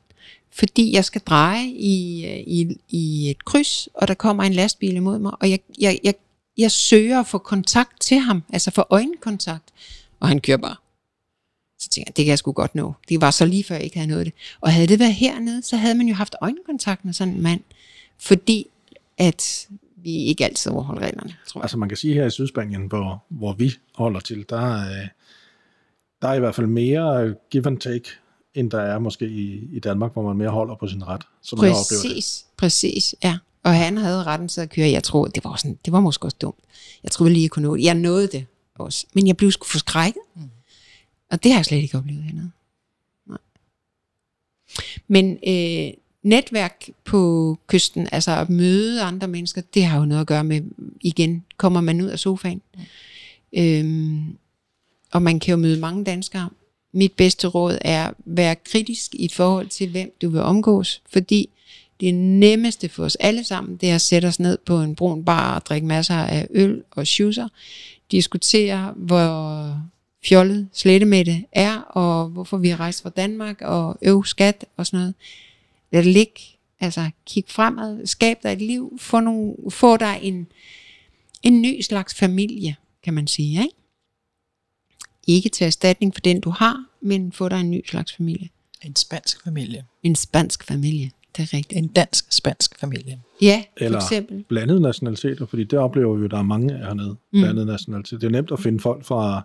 Fordi jeg skal dreje i, øh, i, i et kryds, og der kommer en lastbil imod mig, og jeg, jeg, jeg, jeg søger at få kontakt til ham, altså få øjenkontakt, og han kører bare. Så tænker jeg, det kan jeg sgu godt nå. Det var så lige før jeg ikke havde nået det. Og havde det været hernede, så havde man jo haft øjenkontakt med sådan en mand, fordi at vi ikke altid overholder reglerne, tror jeg. Altså man kan sige her i Sydspanien, hvor, hvor vi holder til, der er, der er i hvert fald mere give and take, end der er måske i, i Danmark, hvor man mere holder på sin ret, som jeg oplever det. Præcis, præcis, ja. Og han havde retten til at køre. Jeg tror, det var, sådan, det var måske også dumt. Jeg troede lige, jeg kunne nå det. Jeg nåede det også. Men jeg blev sgu forskrækket. Mm. Og det har jeg slet ikke oplevet hernede. Nej. Men øh, netværk på kysten, altså at møde andre mennesker, det har jo noget at gøre med, igen, kommer man ud af sofaen. Mm. Øhm, og man kan jo møde mange danskere. Mit bedste råd er at være kritisk i forhold til, hvem du vil omgås, fordi det nemmeste for os alle sammen, det er at sætte os ned på en brun bar og drikke masser af øl og schusser, diskutere, hvor fjollet slettemætte er, og hvorfor vi har rejst fra Danmark, og øv skat og sådan noget. Lad det ligge. Altså, kig fremad, skab dig et liv, få, nogle, få dig en, en ny slags familie, kan man sige, ikke? Ikke til erstatning for den, du har, men få dig en ny slags familie. En spansk familie. En spansk familie, det er rigtigt. En dansk-spansk familie. Ja, for Eller eksempel. blandede nationaliteter, fordi det oplever vi jo, der er mange af hernede, Mm. blandede nationaliteter. Det er nemt at finde folk fra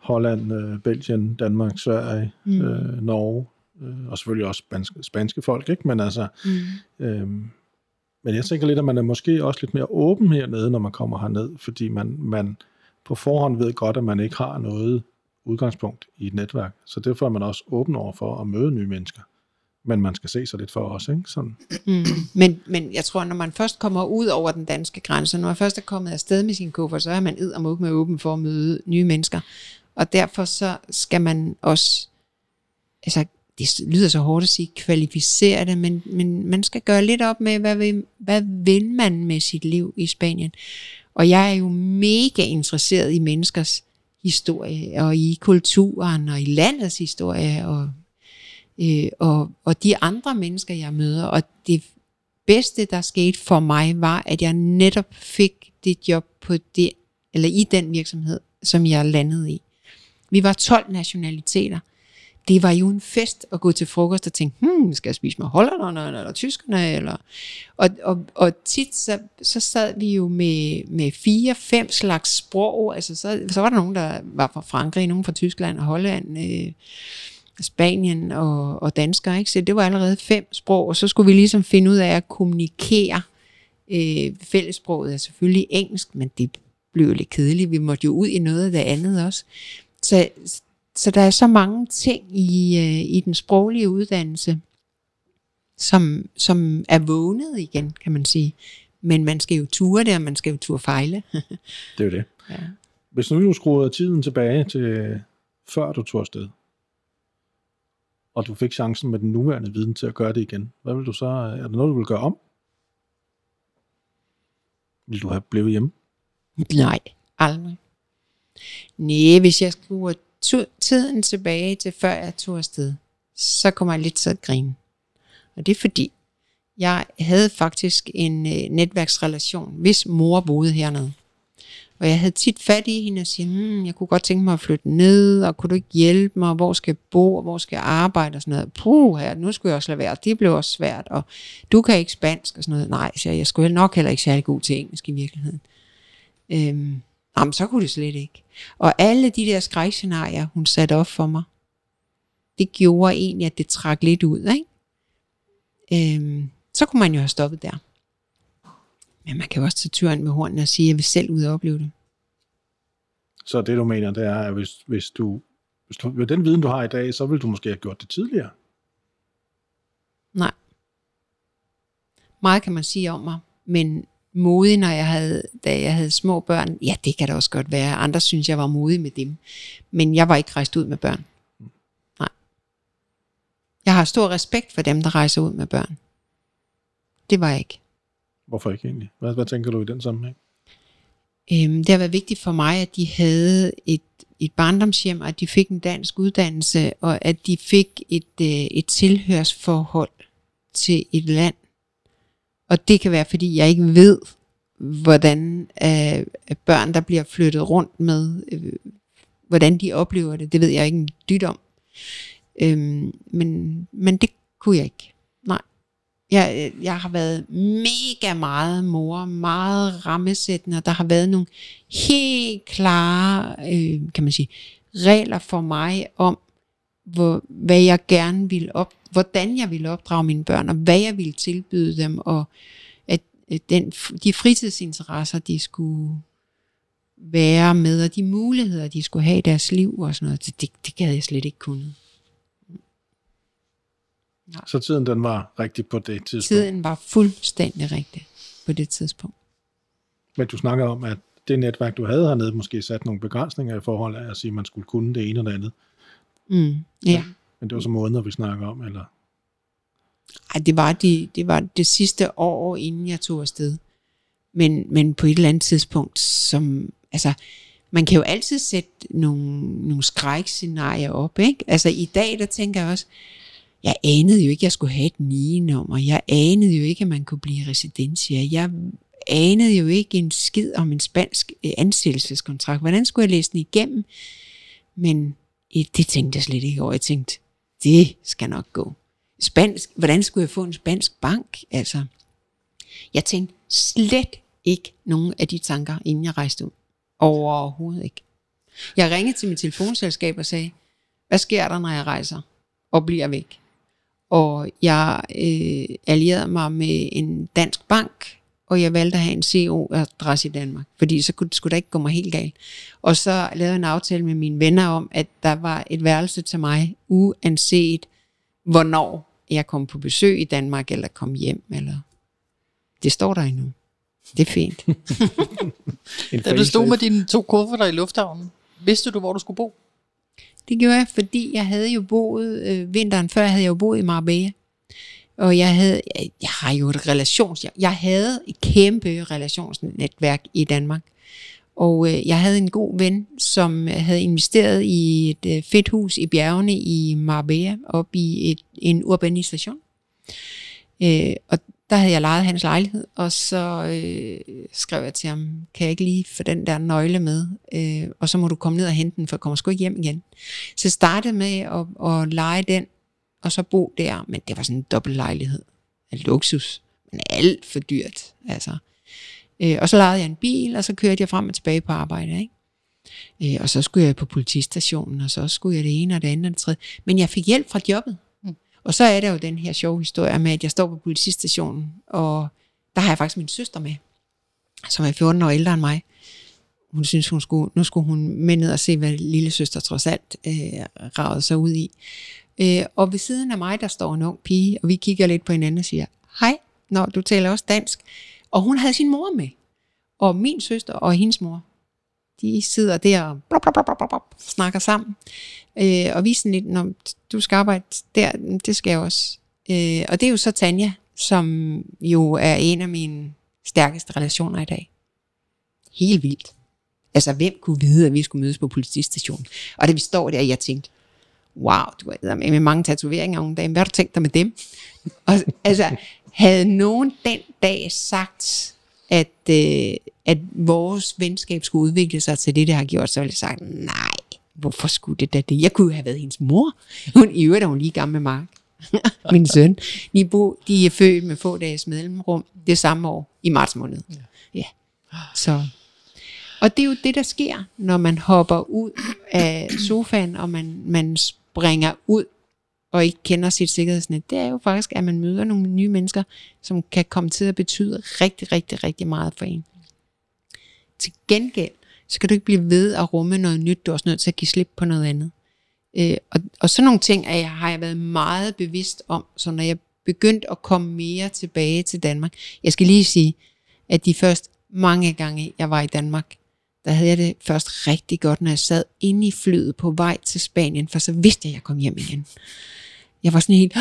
Holland, øh, Belgien, Danmark, Sverige, Mm. øh, Norge, øh, og selvfølgelig også spanske, spanske folk, ikke? Men altså, Mm. Øhm, men jeg tænker lidt, at man er måske også lidt mere åben hernede, når man kommer herned, fordi man, man på forhånd ved godt, at man ikke har noget udgangspunkt i et netværk. Så derfor er man også åben over for at møde nye mennesker. Men man skal se sig lidt for os, ikke? Sådan. Mm. Men, men jeg tror, når man først kommer ud over den danske grænse, når man først er kommet afsted med sin kuffert, så er man ed og med åben for at møde nye mennesker. Og derfor så skal man også, altså det lyder så hårdt at sige, kvalificere det, men, men man skal gøre lidt op med, hvad vil, hvad vil man med sit liv i Spanien. Og jeg er jo mega interesseret i menneskers historie, og i kulturen, og i landets historie, og øh, og, og de andre mennesker, jeg møder. Og det bedste, der skete for mig, var, at jeg netop fik det job på det, eller i den virksomhed, som jeg landede i. Vi var 12 nationaliteter. Det var jo en fest at gå til frokost og tænke, hmm, skal jeg spise med hollanderne eller tyskerne? Eller... Og, og, og tit så, så sad vi jo med, med fire, fem slags sprog. Altså så, så var der nogen, der var fra Frankrig, nogen fra Tyskland og Holland, øh, Spanien og, og danskere. Ikke? Så det var allerede fem sprog, og så skulle vi ligesom finde ud af at kommunikere Øh, fællessproget er selvfølgelig engelsk, men det blev jo lidt kedeligt. Vi måtte jo ud i noget af det andet også. Så, så der er så mange ting i, øh, i den sproglige uddannelse, som, som er vågnet igen, kan man sige. Men man skal jo ture det, og man skal jo ture fejle. Det er jo det. ja. Hvis nu du skruede tiden tilbage til før du tog afsted, og du fik chancen med den nuværende viden til at gøre det igen, hvad vil du så, er der noget, du vil gøre om? Vil du have blevet hjemme? Nej, aldrig. Nej, hvis jeg skruer tu- tiden tilbage til før jeg tog afsted, så kommer jeg lidt til at grine. Og det er fordi, jeg havde faktisk en øh, netværksrelation, hvis mor boede hernede. Og jeg havde tit fat i hende og sige, hmm, jeg kunne godt tænke mig at flytte ned, og kunne du ikke hjælpe mig, og hvor skal jeg bo, og hvor skal jeg arbejde, og sådan noget. Puh, her, nu skulle jeg også lade være, det blev også svært, og du kan ikke spansk, og sådan noget. Nej, så jeg skulle nok heller ikke særlig god til engelsk i virkeligheden. Øhm, jamen, så kunne det slet ikke. Og alle de der skrækscenarier, hun satte op for mig, det gjorde egentlig, at det trak lidt ud, ikke? Øhm, så kunne man jo have stoppet der. Men man kan jo også tage turen med hornene og sige, at jeg vil selv ud og opleve det. Så det du mener, det er, at hvis, hvis du, hvis du med den viden, du har i dag, så vil du måske have gjort det tidligere. Nej. Meget kan man sige om mig, men modig, når jeg havde, da jeg havde små børn, ja, det kan da også godt være. Andre synes, jeg var modig med dem. Men jeg var ikke rejst ud med børn. Nej. Jeg har stor respekt for dem, der rejser ud med børn. Det var jeg ikke. Hvorfor ikke egentlig? Hvad, hvad tænker du i den sammenhæng? Øhm, det har været vigtigt for mig, at de havde et, et barndomshjem, og at de fik en dansk uddannelse, og at de fik et, øh, et tilhørsforhold til et land. Og det kan være, fordi jeg ikke ved, hvordan øh, øh, børn, der bliver flyttet rundt med, øh, hvordan de oplever det. Det ved jeg ikke en dyt om. Øhm, men, men det kunne jeg ikke. Nej. Jeg, øh, jeg har været mega meget mor, meget rammesættende, og der har været nogle helt klare, øh, kan man sige, regler for mig om, hvor, hvad jeg gerne ville op, hvordan jeg ville opdrage mine børn, og hvad jeg ville tilbyde dem, og at, den, de fritidsinteresser, de skulle være med, og de muligheder, de skulle have i deres liv og sådan noget, det, det, gad jeg slet ikke kunne. Så tiden den var rigtig på det tidspunkt. Tiden var fuldstændig rigtig på det tidspunkt. Men du snakker om, at det netværk, du havde hernede, måske sat nogle begrænsninger i forhold af at sige, at man skulle kunne det ene eller det andet. Mm, ja. Men det var så måneder, vi snakker om, eller? Ej, det var, de, det var det sidste år, inden jeg tog afsted. Men, men på et eller andet tidspunkt, som, altså, man kan jo altid sætte nogle, nogle skrækscenarier op, ikke? Altså i dag, der tænker jeg også, jeg anede jo ikke, at jeg skulle have et nie-nummer. Jeg anede jo ikke, at man kunne blive residentia. Jeg anede jo ikke en skid om en spansk øh, ansættelseskontrakt. Hvordan skulle jeg læse den igennem? Men det tænkte jeg slet ikke over. Jeg tænkte, det skal nok gå. Spansk, hvordan skulle jeg få en spansk bank? Altså, jeg tænkte slet ikke nogen af de tanker, inden jeg rejste ud. Overhovedet ikke. Jeg ringede til mit telefonselskab og sagde, hvad sker der, når jeg rejser og bliver væk? Og jeg øh, allierede mig med en dansk bank, og jeg valgte at have en CO-adresse i Danmark, fordi så kunne, skulle det ikke gå mig helt galt. Og så lavede jeg en aftale med mine venner om, at der var et værelse til mig, uanset hvornår jeg kom på besøg i Danmark, eller kom hjem, eller... Det står der endnu. Det er fint. Da du stod med dine to kufferter i lufthavnen, vidste du, hvor du skulle bo? Det gjorde jeg, fordi jeg havde jo boet, øh, vinteren før havde jeg jo boet i Marbella. Og jeg havde, jeg, jeg har jo et relations, jeg, jeg havde et kæmpe relationsnetværk i Danmark. Og øh, jeg havde en god ven, som øh, havde investeret i et øh, fedt hus i bjergene i Marbella, op i et, en urbanisation. Øh, og der havde jeg lejet hans lejlighed, og så øh, skrev jeg til ham, kan jeg ikke lige få den der nøgle med, øh, og så må du komme ned og hente den, for jeg kommer sgu ikke hjem igen. Så jeg startede med at, at lege den, og så bo der, men det var sådan en dobbelt lejlighed af luksus, men alt for dyrt, altså. Øh, og så lejede jeg en bil, og så kørte jeg frem og tilbage på arbejde, ikke? Øh, og så skulle jeg på politistationen, og så skulle jeg det ene og det andet og det tredje. Men jeg fik hjælp fra jobbet. Mm. Og så er der jo den her sjove historie med, at jeg står på politistationen, og der har jeg faktisk min søster med, som er 14 år ældre end mig. Hun synes, hun skulle, nu skulle hun med ned og se, hvad lille søster trods alt øh, ragede sig ud i. Øh, og ved siden af mig, der står en ung pige, og vi kigger lidt på hinanden og siger, hej, når du taler også dansk. Og hun havde sin mor med. Og min søster og hendes mor, de sidder der og blop, blop, blop, blop, blop, snakker sammen. Øh, og vi er sådan lidt, når du skal arbejde der, det skal jeg også. Øh, og det er jo så Tanja, som jo er en af mine stærkeste relationer i dag. Helt vildt. Altså, hvem kunne vide, at vi skulle mødes på politistationen? Og da vi står der, jeg tænkte, wow, du er med mange tatoveringer unge dage, hvad har du tænkt dig med dem? Og, altså, havde nogen den dag sagt, at, øh, at vores venskab skulle udvikle sig til det, det har gjort, så ville jeg sagt, nej, hvorfor skulle det da det? Jeg kunne have været hendes mor. Hun i øvrigt er hun lige gammel med Mark. Min søn. De, bo, de er født med få dages mellemrum det samme år i marts måned. Ja. ja. Så. Og det er jo det, der sker, når man hopper ud af sofaen, og man, man springer ud og ikke kender sit sikkerhedsnet, det er jo faktisk, at man møder nogle nye mennesker, som kan komme til at betyde rigtig, rigtig, rigtig meget for en. Til gengæld, så kan du ikke blive ved at rumme noget nyt, du er også nødt til at give slip på noget andet. Øh, og, og sådan nogle ting er jeg, har jeg været meget bevidst om, så når jeg begyndte at komme mere tilbage til Danmark. Jeg skal lige sige, at de første mange gange, jeg var i Danmark, der havde jeg det først rigtig godt, når jeg sad inde i flyet på vej til Spanien, for så vidste jeg, at jeg kom hjem igen. Jeg var sådan helt,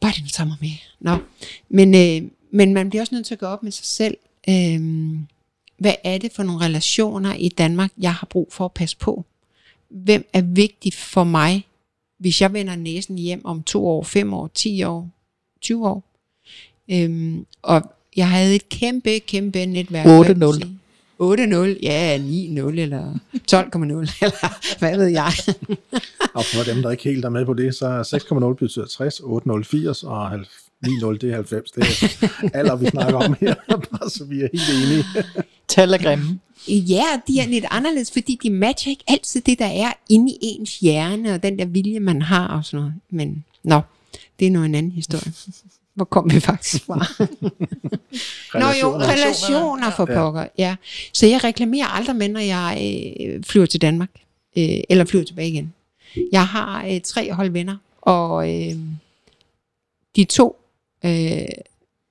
bare den tager mig med. Nå. Men, øh, men man bliver også nødt til at gå op med sig selv. Øh, hvad er det for nogle relationer i Danmark, jeg har brug for at passe på? Hvem er vigtig for mig, hvis jeg vender næsen hjem om to år, fem år, ti år, 20 år? Øhm, og jeg havde et kæmpe, kæmpe netværk. 8-0. 8-0, ja, 9-0 eller 12,0, eller hvad ved jeg. Og for dem, der ikke helt er med på det, så er 6,0 betyder 60, 8,0 80 og 9,0 det er 90. Det er alder, vi snakker om her, bare så vi er helt enige. Tal er grimme. Ja, de er lidt anderledes, fordi de matcher ikke altid det, der er inde i ens hjerne, og den der vilje, man har og sådan noget. Men nå, det er nu en anden historie. Hvor kom vi faktisk fra? Nå jo, relationer for pokker, ja. Så jeg reklamerer aldrig med, når jeg øh, flyver til Danmark, øh, eller flyver tilbage igen. Jeg har øh, tre hold venner, og øh, de to øh,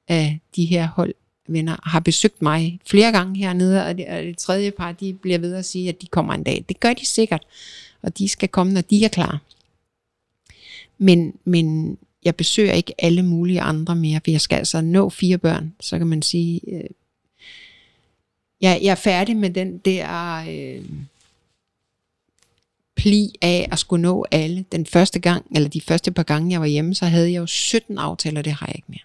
af de her hold venner har besøgt mig flere gange hernede, og det, og det tredje par, de bliver ved at sige, at de kommer en dag. Det gør de sikkert, og de skal komme, når de er klar. Men, men jeg besøger ikke alle mulige andre mere, for jeg skal altså nå fire børn, så kan man sige, øh, jeg, jeg er færdig med den der øh, pli af at skulle nå alle. Den første gang, eller de første par gange, jeg var hjemme, så havde jeg jo 17 aftaler, det har jeg ikke mere.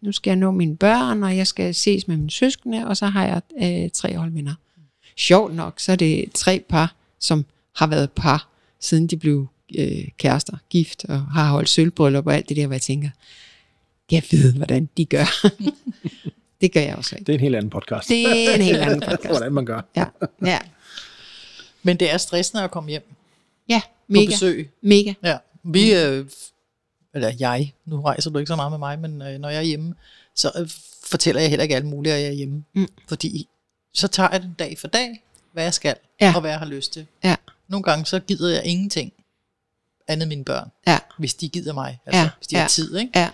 Nu skal jeg nå mine børn, og jeg skal ses med mine søskende, og så har jeg øh, tre holdvinder. Sjovt nok, så er det tre par, som har været par, siden de blev øh, kærester, gift, og har holdt sølvbryllup og alt det der, hvor jeg tænker, jeg ved, hvordan de gør. det gør jeg også ikke. Det er en helt anden podcast. Det er en helt anden podcast. Hvordan man gør. Ja, ja. Men det er stressende at komme hjem ja på mega. besøg. Mega. Ja. Vi, øh, eller jeg, nu rejser du ikke så meget med mig, men øh, når jeg er hjemme, så øh, fortæller jeg heller ikke alt muligt, at jeg er hjemme. Mm. Fordi så tager jeg den dag for dag, hvad jeg skal, Ja. og hvad jeg har lyst til. Ja. Nogle gange så gider jeg ingenting andet mine børn, Ja. hvis de gider mig, altså Ja, hvis de har ja. tid, ikke? Ja.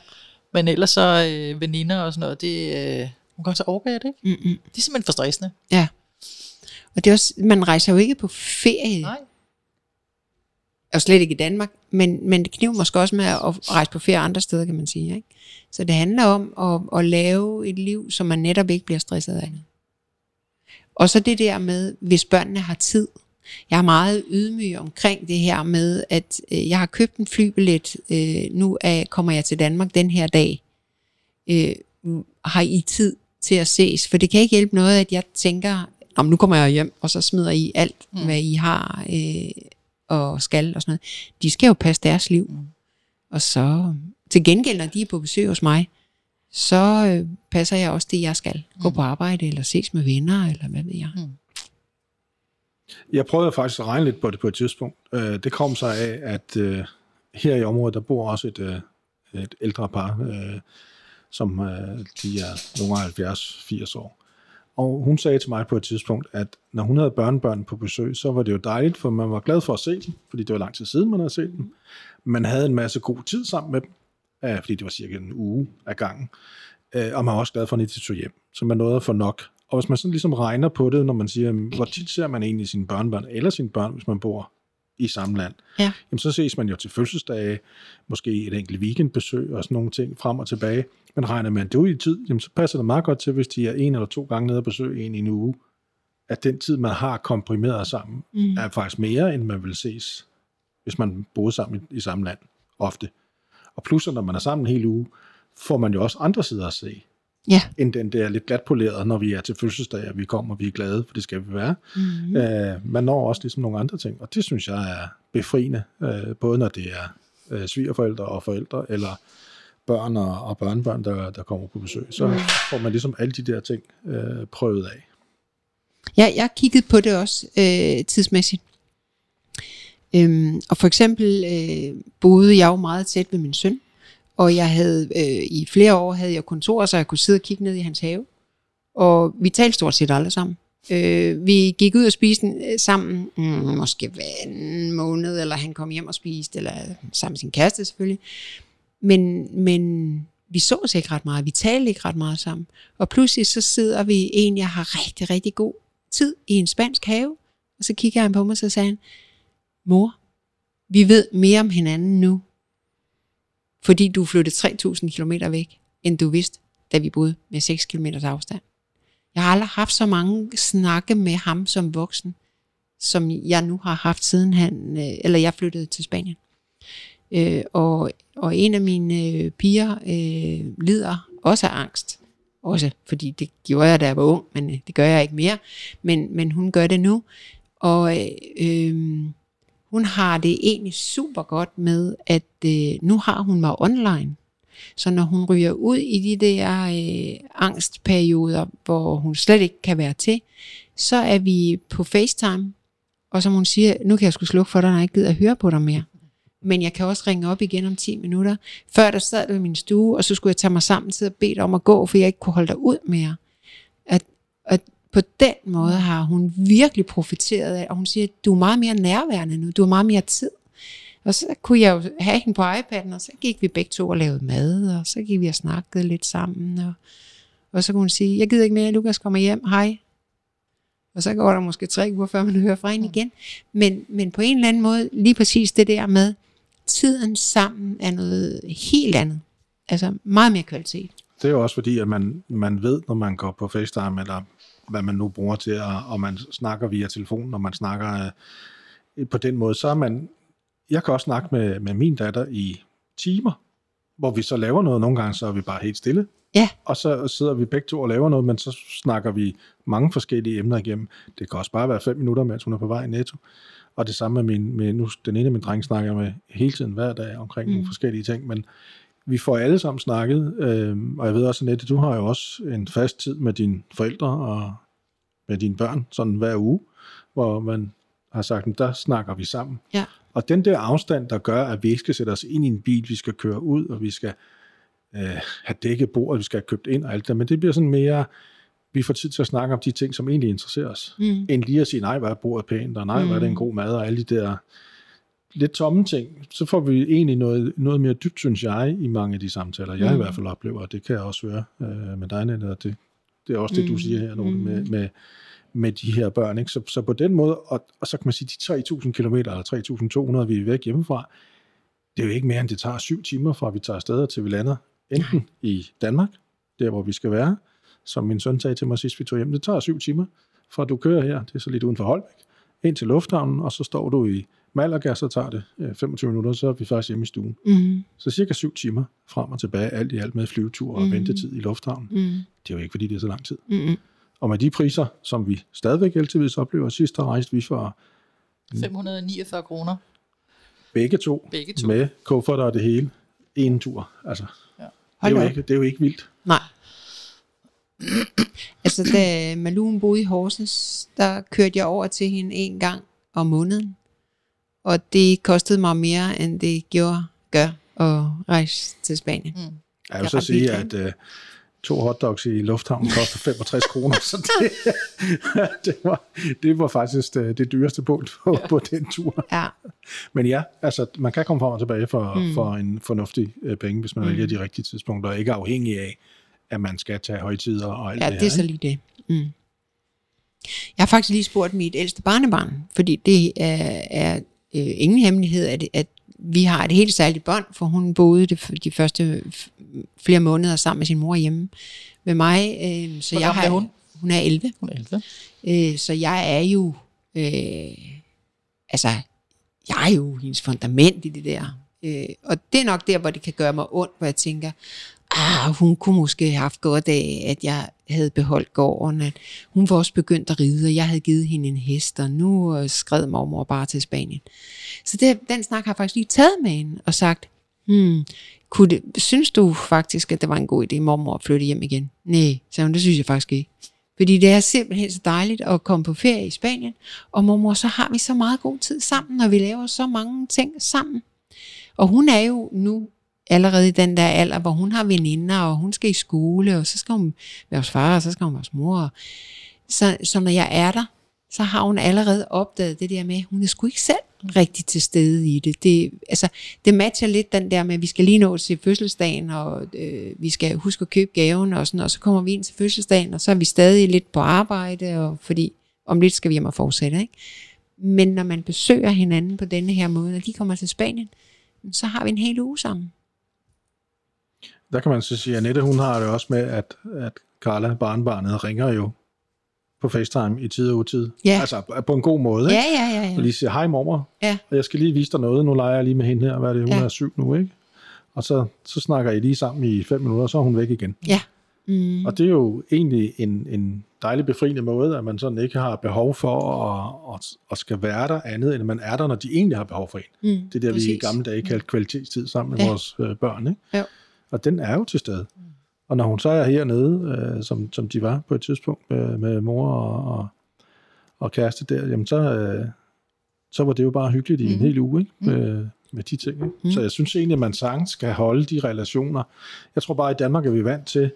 Men ellers så øh, veninder og sådan noget, det, øh, nogle gange så overgår jeg det ikke. Mm-mm. Det er simpelthen for stressende. Ja. Og det er også, man rejser jo ikke på ferie, Nej. og slet ikke i Danmark, men, men det kniver måske også med at rejse på ferie andre steder, kan man sige. Ikke? Så det handler om at, at lave et liv, som man netop ikke bliver stresset af. Og så det der med, hvis børnene har tid. Jeg er meget ydmyg omkring det her med, at øh, jeg har købt en flybillet, øh, nu er, kommer jeg til Danmark den her dag. Øh, har I tid til at ses? For det kan ikke hjælpe noget, at jeg tænker, om nu kommer jeg hjem, og så smider I alt, mm. hvad I har øh, og skal og sådan noget. De skal jo passe deres liv. Mm. Og så til gengæld, når de er på besøg hos mig, så øh, passer jeg også det, jeg skal. Gå på arbejde, eller ses med venner, eller hvad ved jeg. Mm. Jeg prøvede faktisk at regne lidt på det på et tidspunkt. Øh, Det kom sig af, at øh, her i området, der bor også et, øh, et ældre par, øh, som øh, de er nogle 70-80 år. Og hun sagde til mig på et tidspunkt, at når hun havde børnebørn på besøg, så var det jo dejligt, for man var glad for at se dem, fordi det var lang tid siden, man havde set dem. Man havde en masse god tid sammen med dem, øh, fordi det var cirka en uge af gangen. Øh, og man var også glad for, at de tog hjem. Så man nåede at få nok. Og hvis man sådan ligesom regner på det, når man siger, hvor tit ser man egentlig sine børnebørn, eller sine børn, hvis man bor i samme land, Ja. jamen så ses man jo til fødselsdage, måske et enkelt weekendbesøg og sådan nogle ting frem og tilbage. Men regner man det ud i tid, jamen så passer det meget godt til, hvis de er en eller to gange nede og besøge en i en uge, at den tid, man har komprimeret sammen, Mm. er faktisk mere, end man vil ses, hvis man boede sammen i, i samme land, ofte. Og plus, når man er sammen en hel uge, får man jo også andre sider at se, Ja. end den der lidt glatpolerede, når vi er til fødselsdag, og vi kommer, og vi er glade, for det skal vi være. Mm. Øh, man når også ligesom nogle andre ting, og det synes jeg er befriende, øh, både når det er øh, svigerforældre og forældre, eller børn og, og børnebørn, der, der kommer på besøg. Så Mm. får man ligesom alle de der ting øh, prøvet af. Ja, jeg kiggede på det også øh, tidsmæssigt. Øhm, og for eksempel øh, boede jeg jo meget tæt ved min søn, og jeg havde øh, i flere år havde jeg kontor, så jeg kunne sidde og kigge ned i hans have. Og vi talte stort set aldrig sammen. Øh, vi gik ud og spiste øh, sammen, mm, måske hver anden måned, eller han kom hjem og spiste, eller sammen med sin kæreste selvfølgelig. Men, men vi så os ikke ret meget, vi talte ikke ret meget sammen. Og pludselig så sidder vi en, jeg har rigtig, rigtig god tid i en spansk have, og så kigger han på mig, og så sagde han, mor, vi ved mere om hinanden nu, fordi du flyttede 3.000 km væk, end du vidste, da vi boede med 6 km afstand. Jeg har aldrig haft så mange snakke med ham som voksen, som jeg nu har haft siden han, øh, eller jeg flyttede til Spanien. Øh, og, og en af mine øh, piger øh, lider også af angst. Også fordi det gjorde jeg, da jeg var ung, men øh, det gør jeg ikke mere. Men, men hun gør det nu. Og øh, øh, hun har det egentlig super godt med, at øh, nu har hun mig online. Så når hun ryger ud i de der øh, angstperioder, hvor hun slet ikke kan være til, så er vi på FaceTime, og som hun siger, nu kan jeg sgu slukke for dig, når jeg ikke gider at høre på dig mere. Men jeg kan også ringe op igen om 10 minutter. Før der sad du i min stue, og så skulle jeg tage mig sammen til at bede dig om at gå, for jeg ikke kunne holde dig ud mere. At, at på den måde har hun virkelig profiteret af, og hun siger, du er meget mere nærværende nu, du har meget mere tid. Og så kunne jeg jo have hende på iPad'en, og så gik vi begge to og lavede mad, og så gik vi og snakkede lidt sammen. Og, og så kunne hun sige, jeg gider ikke mere, Lukas kommer hjem, hej. Og så går der måske tre uger, før man hører fra hende igen. Men, men på en eller anden måde, lige præcis det der med, tiden sammen er noget helt andet. Altså meget mere kvalitet. Det er jo også fordi, at man, man ved, når man går på FaceTime, eller hvad man nu bruger til, og, og man snakker via telefon, når man snakker øh, på den måde, så er man... Jeg kan også snakke med, med min datter i timer, hvor vi så laver noget. Nogle gange så er vi bare helt stille. Ja. Og så sidder vi begge to og laver noget, men så snakker vi mange forskellige emner igennem. Det kan også bare være fem minutter, mens hun er på vej i netto. Og det samme med, min, med nu, den ene af mine drenge snakker med hele tiden hver dag omkring mm. nogle forskellige ting, men vi får alle sammen snakket, øh, og jeg ved også, Annette, du har jo også en fast tid med dine forældre og med dine børn, sådan hver uge, hvor man har sagt, at der snakker vi sammen. Ja. Og den der afstand, der gør, at vi ikke skal sætte os ind i en bil, vi skal køre ud, og vi skal øh, have dækket bord, vi skal have købt ind og alt det, men det bliver sådan mere, vi får tid til at snakke om de ting, som egentlig interesserer os, Mm. end lige at sige, nej, hvor er bordet pænt, og nej, hvor er det en god mad, og alle de der lidt tomme ting, så får vi egentlig noget, noget mere dybt, synes jeg, i mange af de samtaler, jeg mm. i hvert fald oplever, og det kan jeg også høre øh, med dig, Nette, og det, det er også det, du siger her, Lone, med, med, med de her børn. Ikke? Så, så på den måde, og, og så kan man sige, de 3.000 km eller 3.200, vi er væk hjemmefra, det er jo ikke mere, end det tager syv timer fra, vi tager afsted til vi lander, enten i Danmark, der hvor vi skal være, som min søn sagde til mig sidst, vi tog hjem, det tager syv timer, fra du kører her, det er så lidt uden for Holbæk, ind til lufthavnen, og så står du i Malaga, så tager det øh, 25 minutter, så er vi faktisk hjemme i stuen. Mm. Så cirka syv timer frem og tilbage, alt i alt med flyvetur og Mhm. ventetid i lufthavnen. Mm. Det er jo ikke, fordi det er så lang tid. Mm. Og med de priser, som vi stadigvæk heldigvis oplever, sidst der rejste vi for 549 kroner. begge to, Begge to. med kufferter og det hele, en tur. Altså, Ja. det, er jo op. ikke, det er jo ikke vildt. Nej. altså, da Malou boede i Horsens, der kørte jeg over til hende en gang om måneden. Og det kostede mig mere, end det gjorde, gør at rejse til Spanien. Mm. Jeg vil er så sige, at uh, to hotdogs i lufthavnen koster 65 kroner, så det, det, var, det var faktisk det, det dyreste punkt på, på den tur. Ja, Men ja, altså, man kan komme frem og tilbage for, mm. for en fornuftig uh, penge, hvis man mm. vælger de rigtige tidspunkter, og ikke afhængig af, at man skal tage højtider og alt ja det det er så lige det. Mm. Jeg har faktisk lige spurgt mit ældste barnebarn, fordi det er, er øh, ingen hemmelighed, at, at vi har et helt særligt bånd, for hun boede det, de første flere måneder sammen med sin mor hjemme med mig. Øh, så Hvor jeg har, er hun? Hun er 11. Hun er 11. Øh, så jeg er jo, øh, altså, jeg er jo hendes fundament i det der. Øh, og det er nok der, hvor det kan gøre mig ondt, hvor jeg tænker, ah, hun kunne måske have haft godt af, at jeg havde beholdt gården, at hun var også begyndt at ride, og jeg havde givet hende en hest, og nu øh, skred mormor bare til Spanien. Så det, den snak har jeg faktisk lige taget med hende og sagt, hmm, kunne det, synes du faktisk, at det var en god idé, mormor at flytte hjem igen? Nej, sagde hun, det synes jeg faktisk ikke. Fordi det er simpelthen så dejligt at komme på ferie i Spanien, og mormor, så har vi så meget god tid sammen, og vi laver så mange ting sammen. Og hun er jo nu allerede i den der alder, hvor hun har veninder, og hun skal i skole, og så skal hun være hos far, og så skal hun være hos mor. Så, så når jeg er der, så har hun allerede opdaget det der med, at hun er sgu ikke selv rigtig til stede i det. Det, altså, det matcher lidt den der med, at vi skal lige nå til fødselsdagen, og øh, vi skal huske at købe gaven, og, sådan, og så kommer vi ind til fødselsdagen, og så er vi stadig lidt på arbejde, og fordi om lidt skal vi hjem og fortsætte. Ikke? Men når man besøger hinanden på denne her måde, og de kommer til Spanien, så har vi en hel uge sammen. Der kan man så sige, at Annette, hun har det også med, at, at Carla, barnbarnet, ringer jo på FaceTime i tid og utid. Ja. Altså på en god måde, ikke? Ja, ja, ja. Og ja. lige siger, hej mormor, ja. og jeg skal lige vise dig noget. Nu leger jeg lige med hende her. Hvad er det? Hun Ja. er syv nu, ikke? Og så, så snakker I lige sammen i fem minutter, og så er hun væk igen. ja. Mm. Og det er jo egentlig en, en dejlig befriende måde, at man sådan ikke har behov for at, at, at skal være der andet, end at man er der, når de egentlig har behov for en. Mm. Det er der, vi i Præcis. gamle dage kaldte kvalitetstid sammen med ja. vores øh, børn. Ikke? Jo. Og den er jo til stede. Og når hun så er hernede, øh, som, som de var på et tidspunkt med, med mor og, og, og kæreste der, jamen så, øh, så var det jo bare hyggeligt i mm. en hel uge ikke? Med, med de ting. Ikke? Mhm. Så jeg synes egentlig, at man sagtens skal holde de relationer. Jeg tror bare, at i Danmark er vi vant til,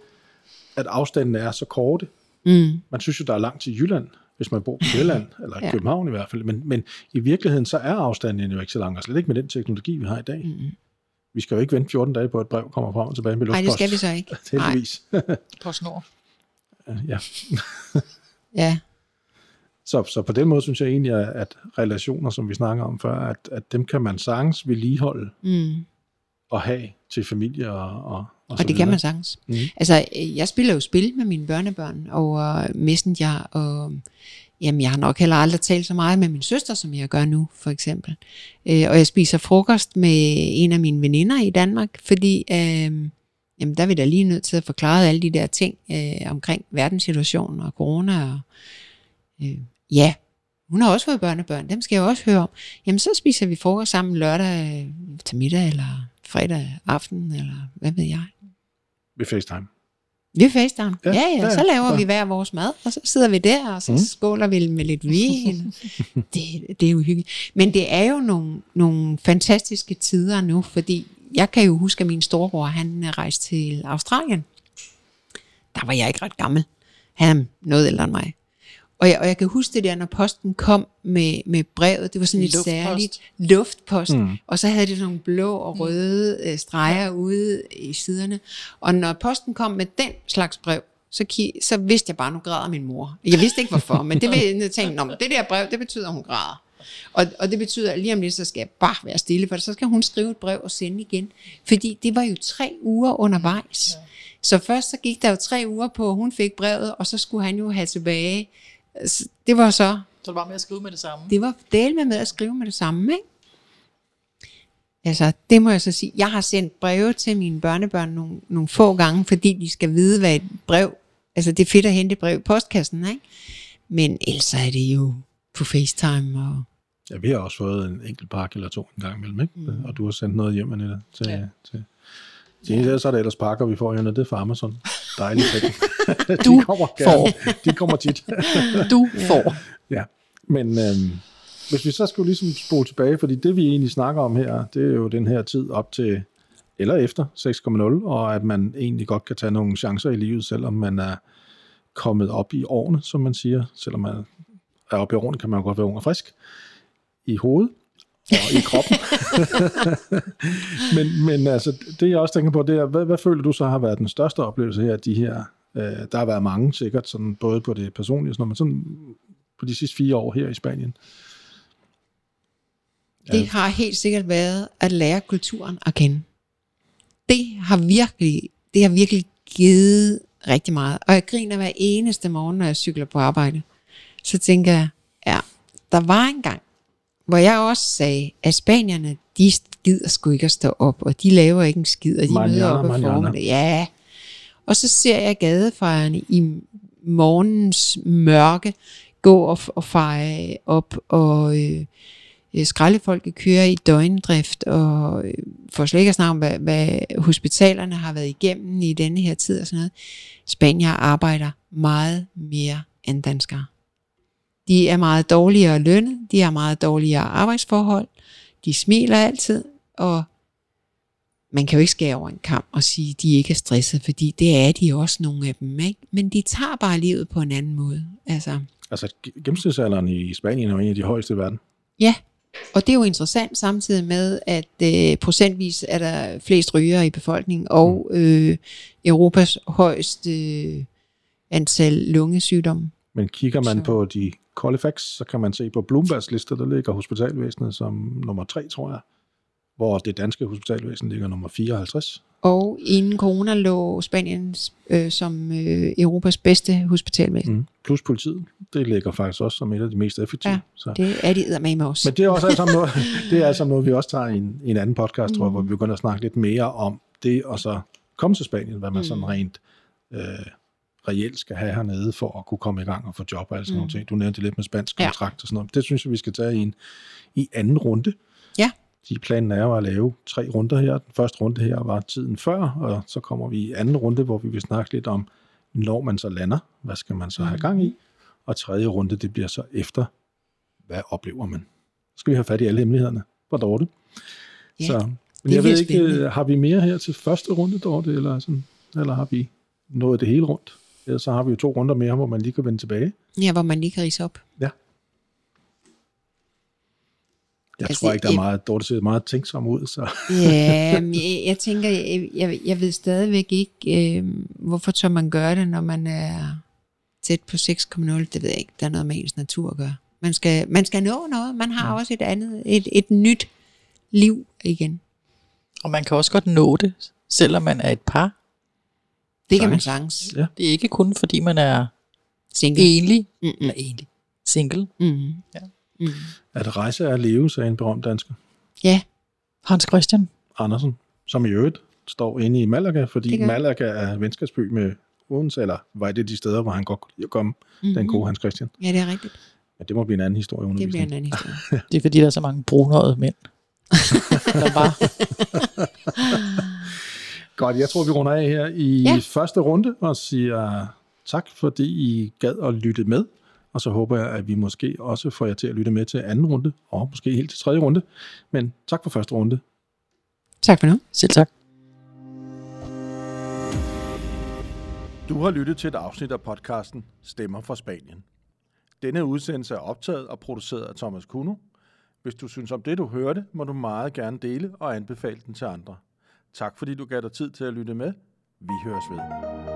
at afstanden er så korte. Mm. Man synes jo, der er langt til Jylland, hvis man bor på Sjælland, eller i Ja. København i hvert fald. Men, men i virkeligheden, så er afstanden jo ikke så lang, og slet ikke med den teknologi, vi har i dag. Mm. Vi skal jo ikke vente 14 dage på, at et brev kommer frem og tilbage med Nej, luftpost. det skal vi så ikke. Nej. Heldigvis. På snor. ja. Ja. Så, så på den måde synes jeg egentlig, at at relationer, som vi snakker om før, at, at dem kan man sagtens vedligeholde Mm. og have til familie og, og, og, Og det kan man sagtens. Mhm. Altså, øh, jeg spiller jo spil med mine børnebørn over Messenger, og jamen, jeg har nok heller aldrig talt så meget med min søster, som jeg gør nu, for eksempel. Øh, og jeg spiser frokost med en af mine veninder i Danmark, fordi øh, jamen, der er vi da lige nødt til at forklare alle de der ting øh, omkring verdenssituationen og corona. Og, øh, ja, hun har også fået børnebørn, dem skal jeg også høre om. Jamen, så spiser vi frokost sammen lørdag til middag, eller fredag aften, eller hvad ved jeg. Ved FaceTime. Vi er FaceTime. Ja, Ja, ja, Så laver ja. vi hver vores mad, og så sidder vi der, og så mm. Skåler vi med lidt vin. det, det er jo hyggeligt. Men det er jo nogle, nogle fantastiske tider nu, fordi jeg kan jo huske, at min storebror, han er rejst til Australien. Der var jeg ikke ret gammel. Han er noget ældre end mig. Og jeg, og jeg kan huske det der, når posten kom med, med brevet, det var sådan et Luftpost. særligt luftpost, mm. Mm. og så havde det sådan nogle blå og røde øh, streger ude i siderne. Og når posten kom med den slags brev, så, ki- så vidste jeg bare, nu græder min mor. Jeg vidste ikke hvorfor, men det, vil, jeg tænkte, Nå, men det der brev, det betyder, at hun græder. Og, og det betyder, at lige om lidt, så skal jeg bare være stille, for så skal hun skrive et brev og sende igen. Fordi det var jo tre uger undervejs. Så først så gik der jo tre uger på, at hun fik brevet, og så skulle han jo have tilbage. Så Det var så, Så det var med at skrive med det samme. det var del med med at skrive med det samme, ikke? Altså, det må jeg så sige. Jeg har sendt breve til mine børnebørn nogle, nogle få gange, fordi de skal vide, hvad et brev... Altså, det er fedt at hente brev i postkassen, ikke? Men ellers er det jo på FaceTime og... Ja, vi har også fået en enkelt pakke eller to en gang imellem, ikke? Mm. Og du har sendt noget hjem, Annette, til, Ja. til ja. så er det ellers pakker, vi får hernede. Det er fra Amazon. Dejligt. Du de kommer gerne. De kommer tit. Du får. ja. Men øhm, hvis vi så skulle ligesom spole tilbage, fordi det vi egentlig snakker om her, det er jo den her tid op til, eller efter 6,0, og at man egentlig godt kan tage nogle chancer i livet, selvom man er kommet op i årene, som man siger. Selvom man er oppe i årene, kan man godt være ung og frisk i hovedet og i kroppen. men, men altså, det jeg også tænker på, det er, hvad, hvad føler du så har været den største oplevelse her, de her, øh, der har været mange sikkert, sådan, både på det personlige, sådan, men sådan på de sidste fire år her i Spanien? Det har helt sikkert været at lære kulturen at kende. Det har virkelig, det har virkelig givet rigtig meget. Og jeg griner hver eneste morgen, når jeg cykler på arbejde. Så tænker jeg, ja, der var en gang, hvor jeg også sagde, at spanierne, de gider sgu ikke at stå op, og de laver ikke en skid, og de Manana, møder op på manana. formiddag. Ja. Og så ser jeg gadefejerne i morgens mørke gå og, og feje op, og øh, øh, skraldefolket kører i døgndrift, og øh, for slet ikke at snakke om, hvad, hvad hospitalerne har været igennem i denne her tid og sådan noget. Spanier arbejder meget mere end danskere. De er meget dårligere lønnet, de har meget dårligere arbejdsforhold, de smiler altid, og man kan jo ikke skære over en kamp og sige, at de ikke er stresset, fordi det er de også nogle af dem, ikke? Men de tager bare livet på en anden måde. Altså, Altså, ge- gennemsnitsalderen i Spanien er jo en af de højeste i verden. ja, og det er jo interessant samtidig med, at øh, procentvis er der flest rygere i befolkningen, og øh, Europas højeste øh, antal lungesygdomme. Men kigger man Så- på de Colfax, så kan man se på Bloombergs liste, der ligger hospitalvæsenet som nummer 3, tror jeg. Hvor det danske hospitalvæsen ligger nummer 54. Og inden corona lå Spanien øh, som øh, Europas bedste hospitalvæsen. Mm. Plus politiet, det ligger faktisk også som et af de mest effektive. Ja, så. Det er de med med os. Men det er også alt sammen noget, det er alt sammen noget, vi også tager i en, i en anden podcast, mm. tror jeg, hvor vi begynder at snakke lidt mere om det, og så komme til Spanien, hvad man mm. sådan rent øh, reelt skal have hernede, for at kunne komme i gang og få job og alt sådan mm. nogle ting. Du nævnte lidt med spansk Ja. kontrakt og sådan noget. Det synes jeg, vi skal tage i en i anden runde. Ja. De planen er jo at lave tre runder her. Den første runde her var tiden før, og så kommer vi i anden runde, hvor vi vil snakke lidt om, når man så lander, hvad skal man så have gang i? Og tredje runde, det bliver så efter, hvad oplever man? Så skal vi have fat i alle hemmelighederne for Dorte. Ja, så, men jeg ved ikke, spændende. øh, har vi mere her til første runde, Dorte, eller, sådan, eller har vi nået det hele rundt? Ellers så har vi jo to runder mere, hvor man lige kan vende tilbage. Ja, hvor man lige kan rise op. Ja. Jeg Altså, tror ikke, der er meget, Dorte ser meget tænksom ud, så Ja, men jeg, jeg tænker, jeg, jeg, jeg ved stadigvæk ikke, øh, hvorfor tør man gøre det, når man er tæt på 6,0. Det ved jeg ikke. Der er noget med ens natur at gøre. Man skal, man skal nå noget. Man har også et andet, et, et nyt liv igen. Og man kan også godt nå det, selvom man er et par. Det kan man Sagtens. Ja. Det er ikke kun fordi man er Single. enlig, Mm-mm. eller enlig, single. Mm. Ja. Mm. at rejse er at leve, sagde en berømt dansker, Ja, Hans Christian. Andersen, som i øvrigt står inde i Malaga, fordi. Malaga er venskabsby med Odense, eller var det de steder, hvor han godt kunne lide at komme, mm-hmm. den gode Hans Christian. ja, det er rigtigt. Men det må blive en anden historie. Det bliver en anden historie. Det er fordi, der er så mange brunhårede mænd. der bare Godt, jeg tror, vi runder af her i Ja. første runde og siger tak, fordi I gad at lytte med. Og så håber jeg, at vi måske også får jer til at lytte med til anden runde, og måske helt til tredje runde. Men tak for første runde. tak for nu. selv tak. Du har lyttet til et afsnit af podcasten Stemmer fra Spanien. Denne udsendelse er optaget og produceret af Thomas Kuno. Hvis du synes om det, du hørte, må du meget gerne dele og anbefale den til andre. Tak fordi du gav dig tid til at lytte med. Vi høres ved.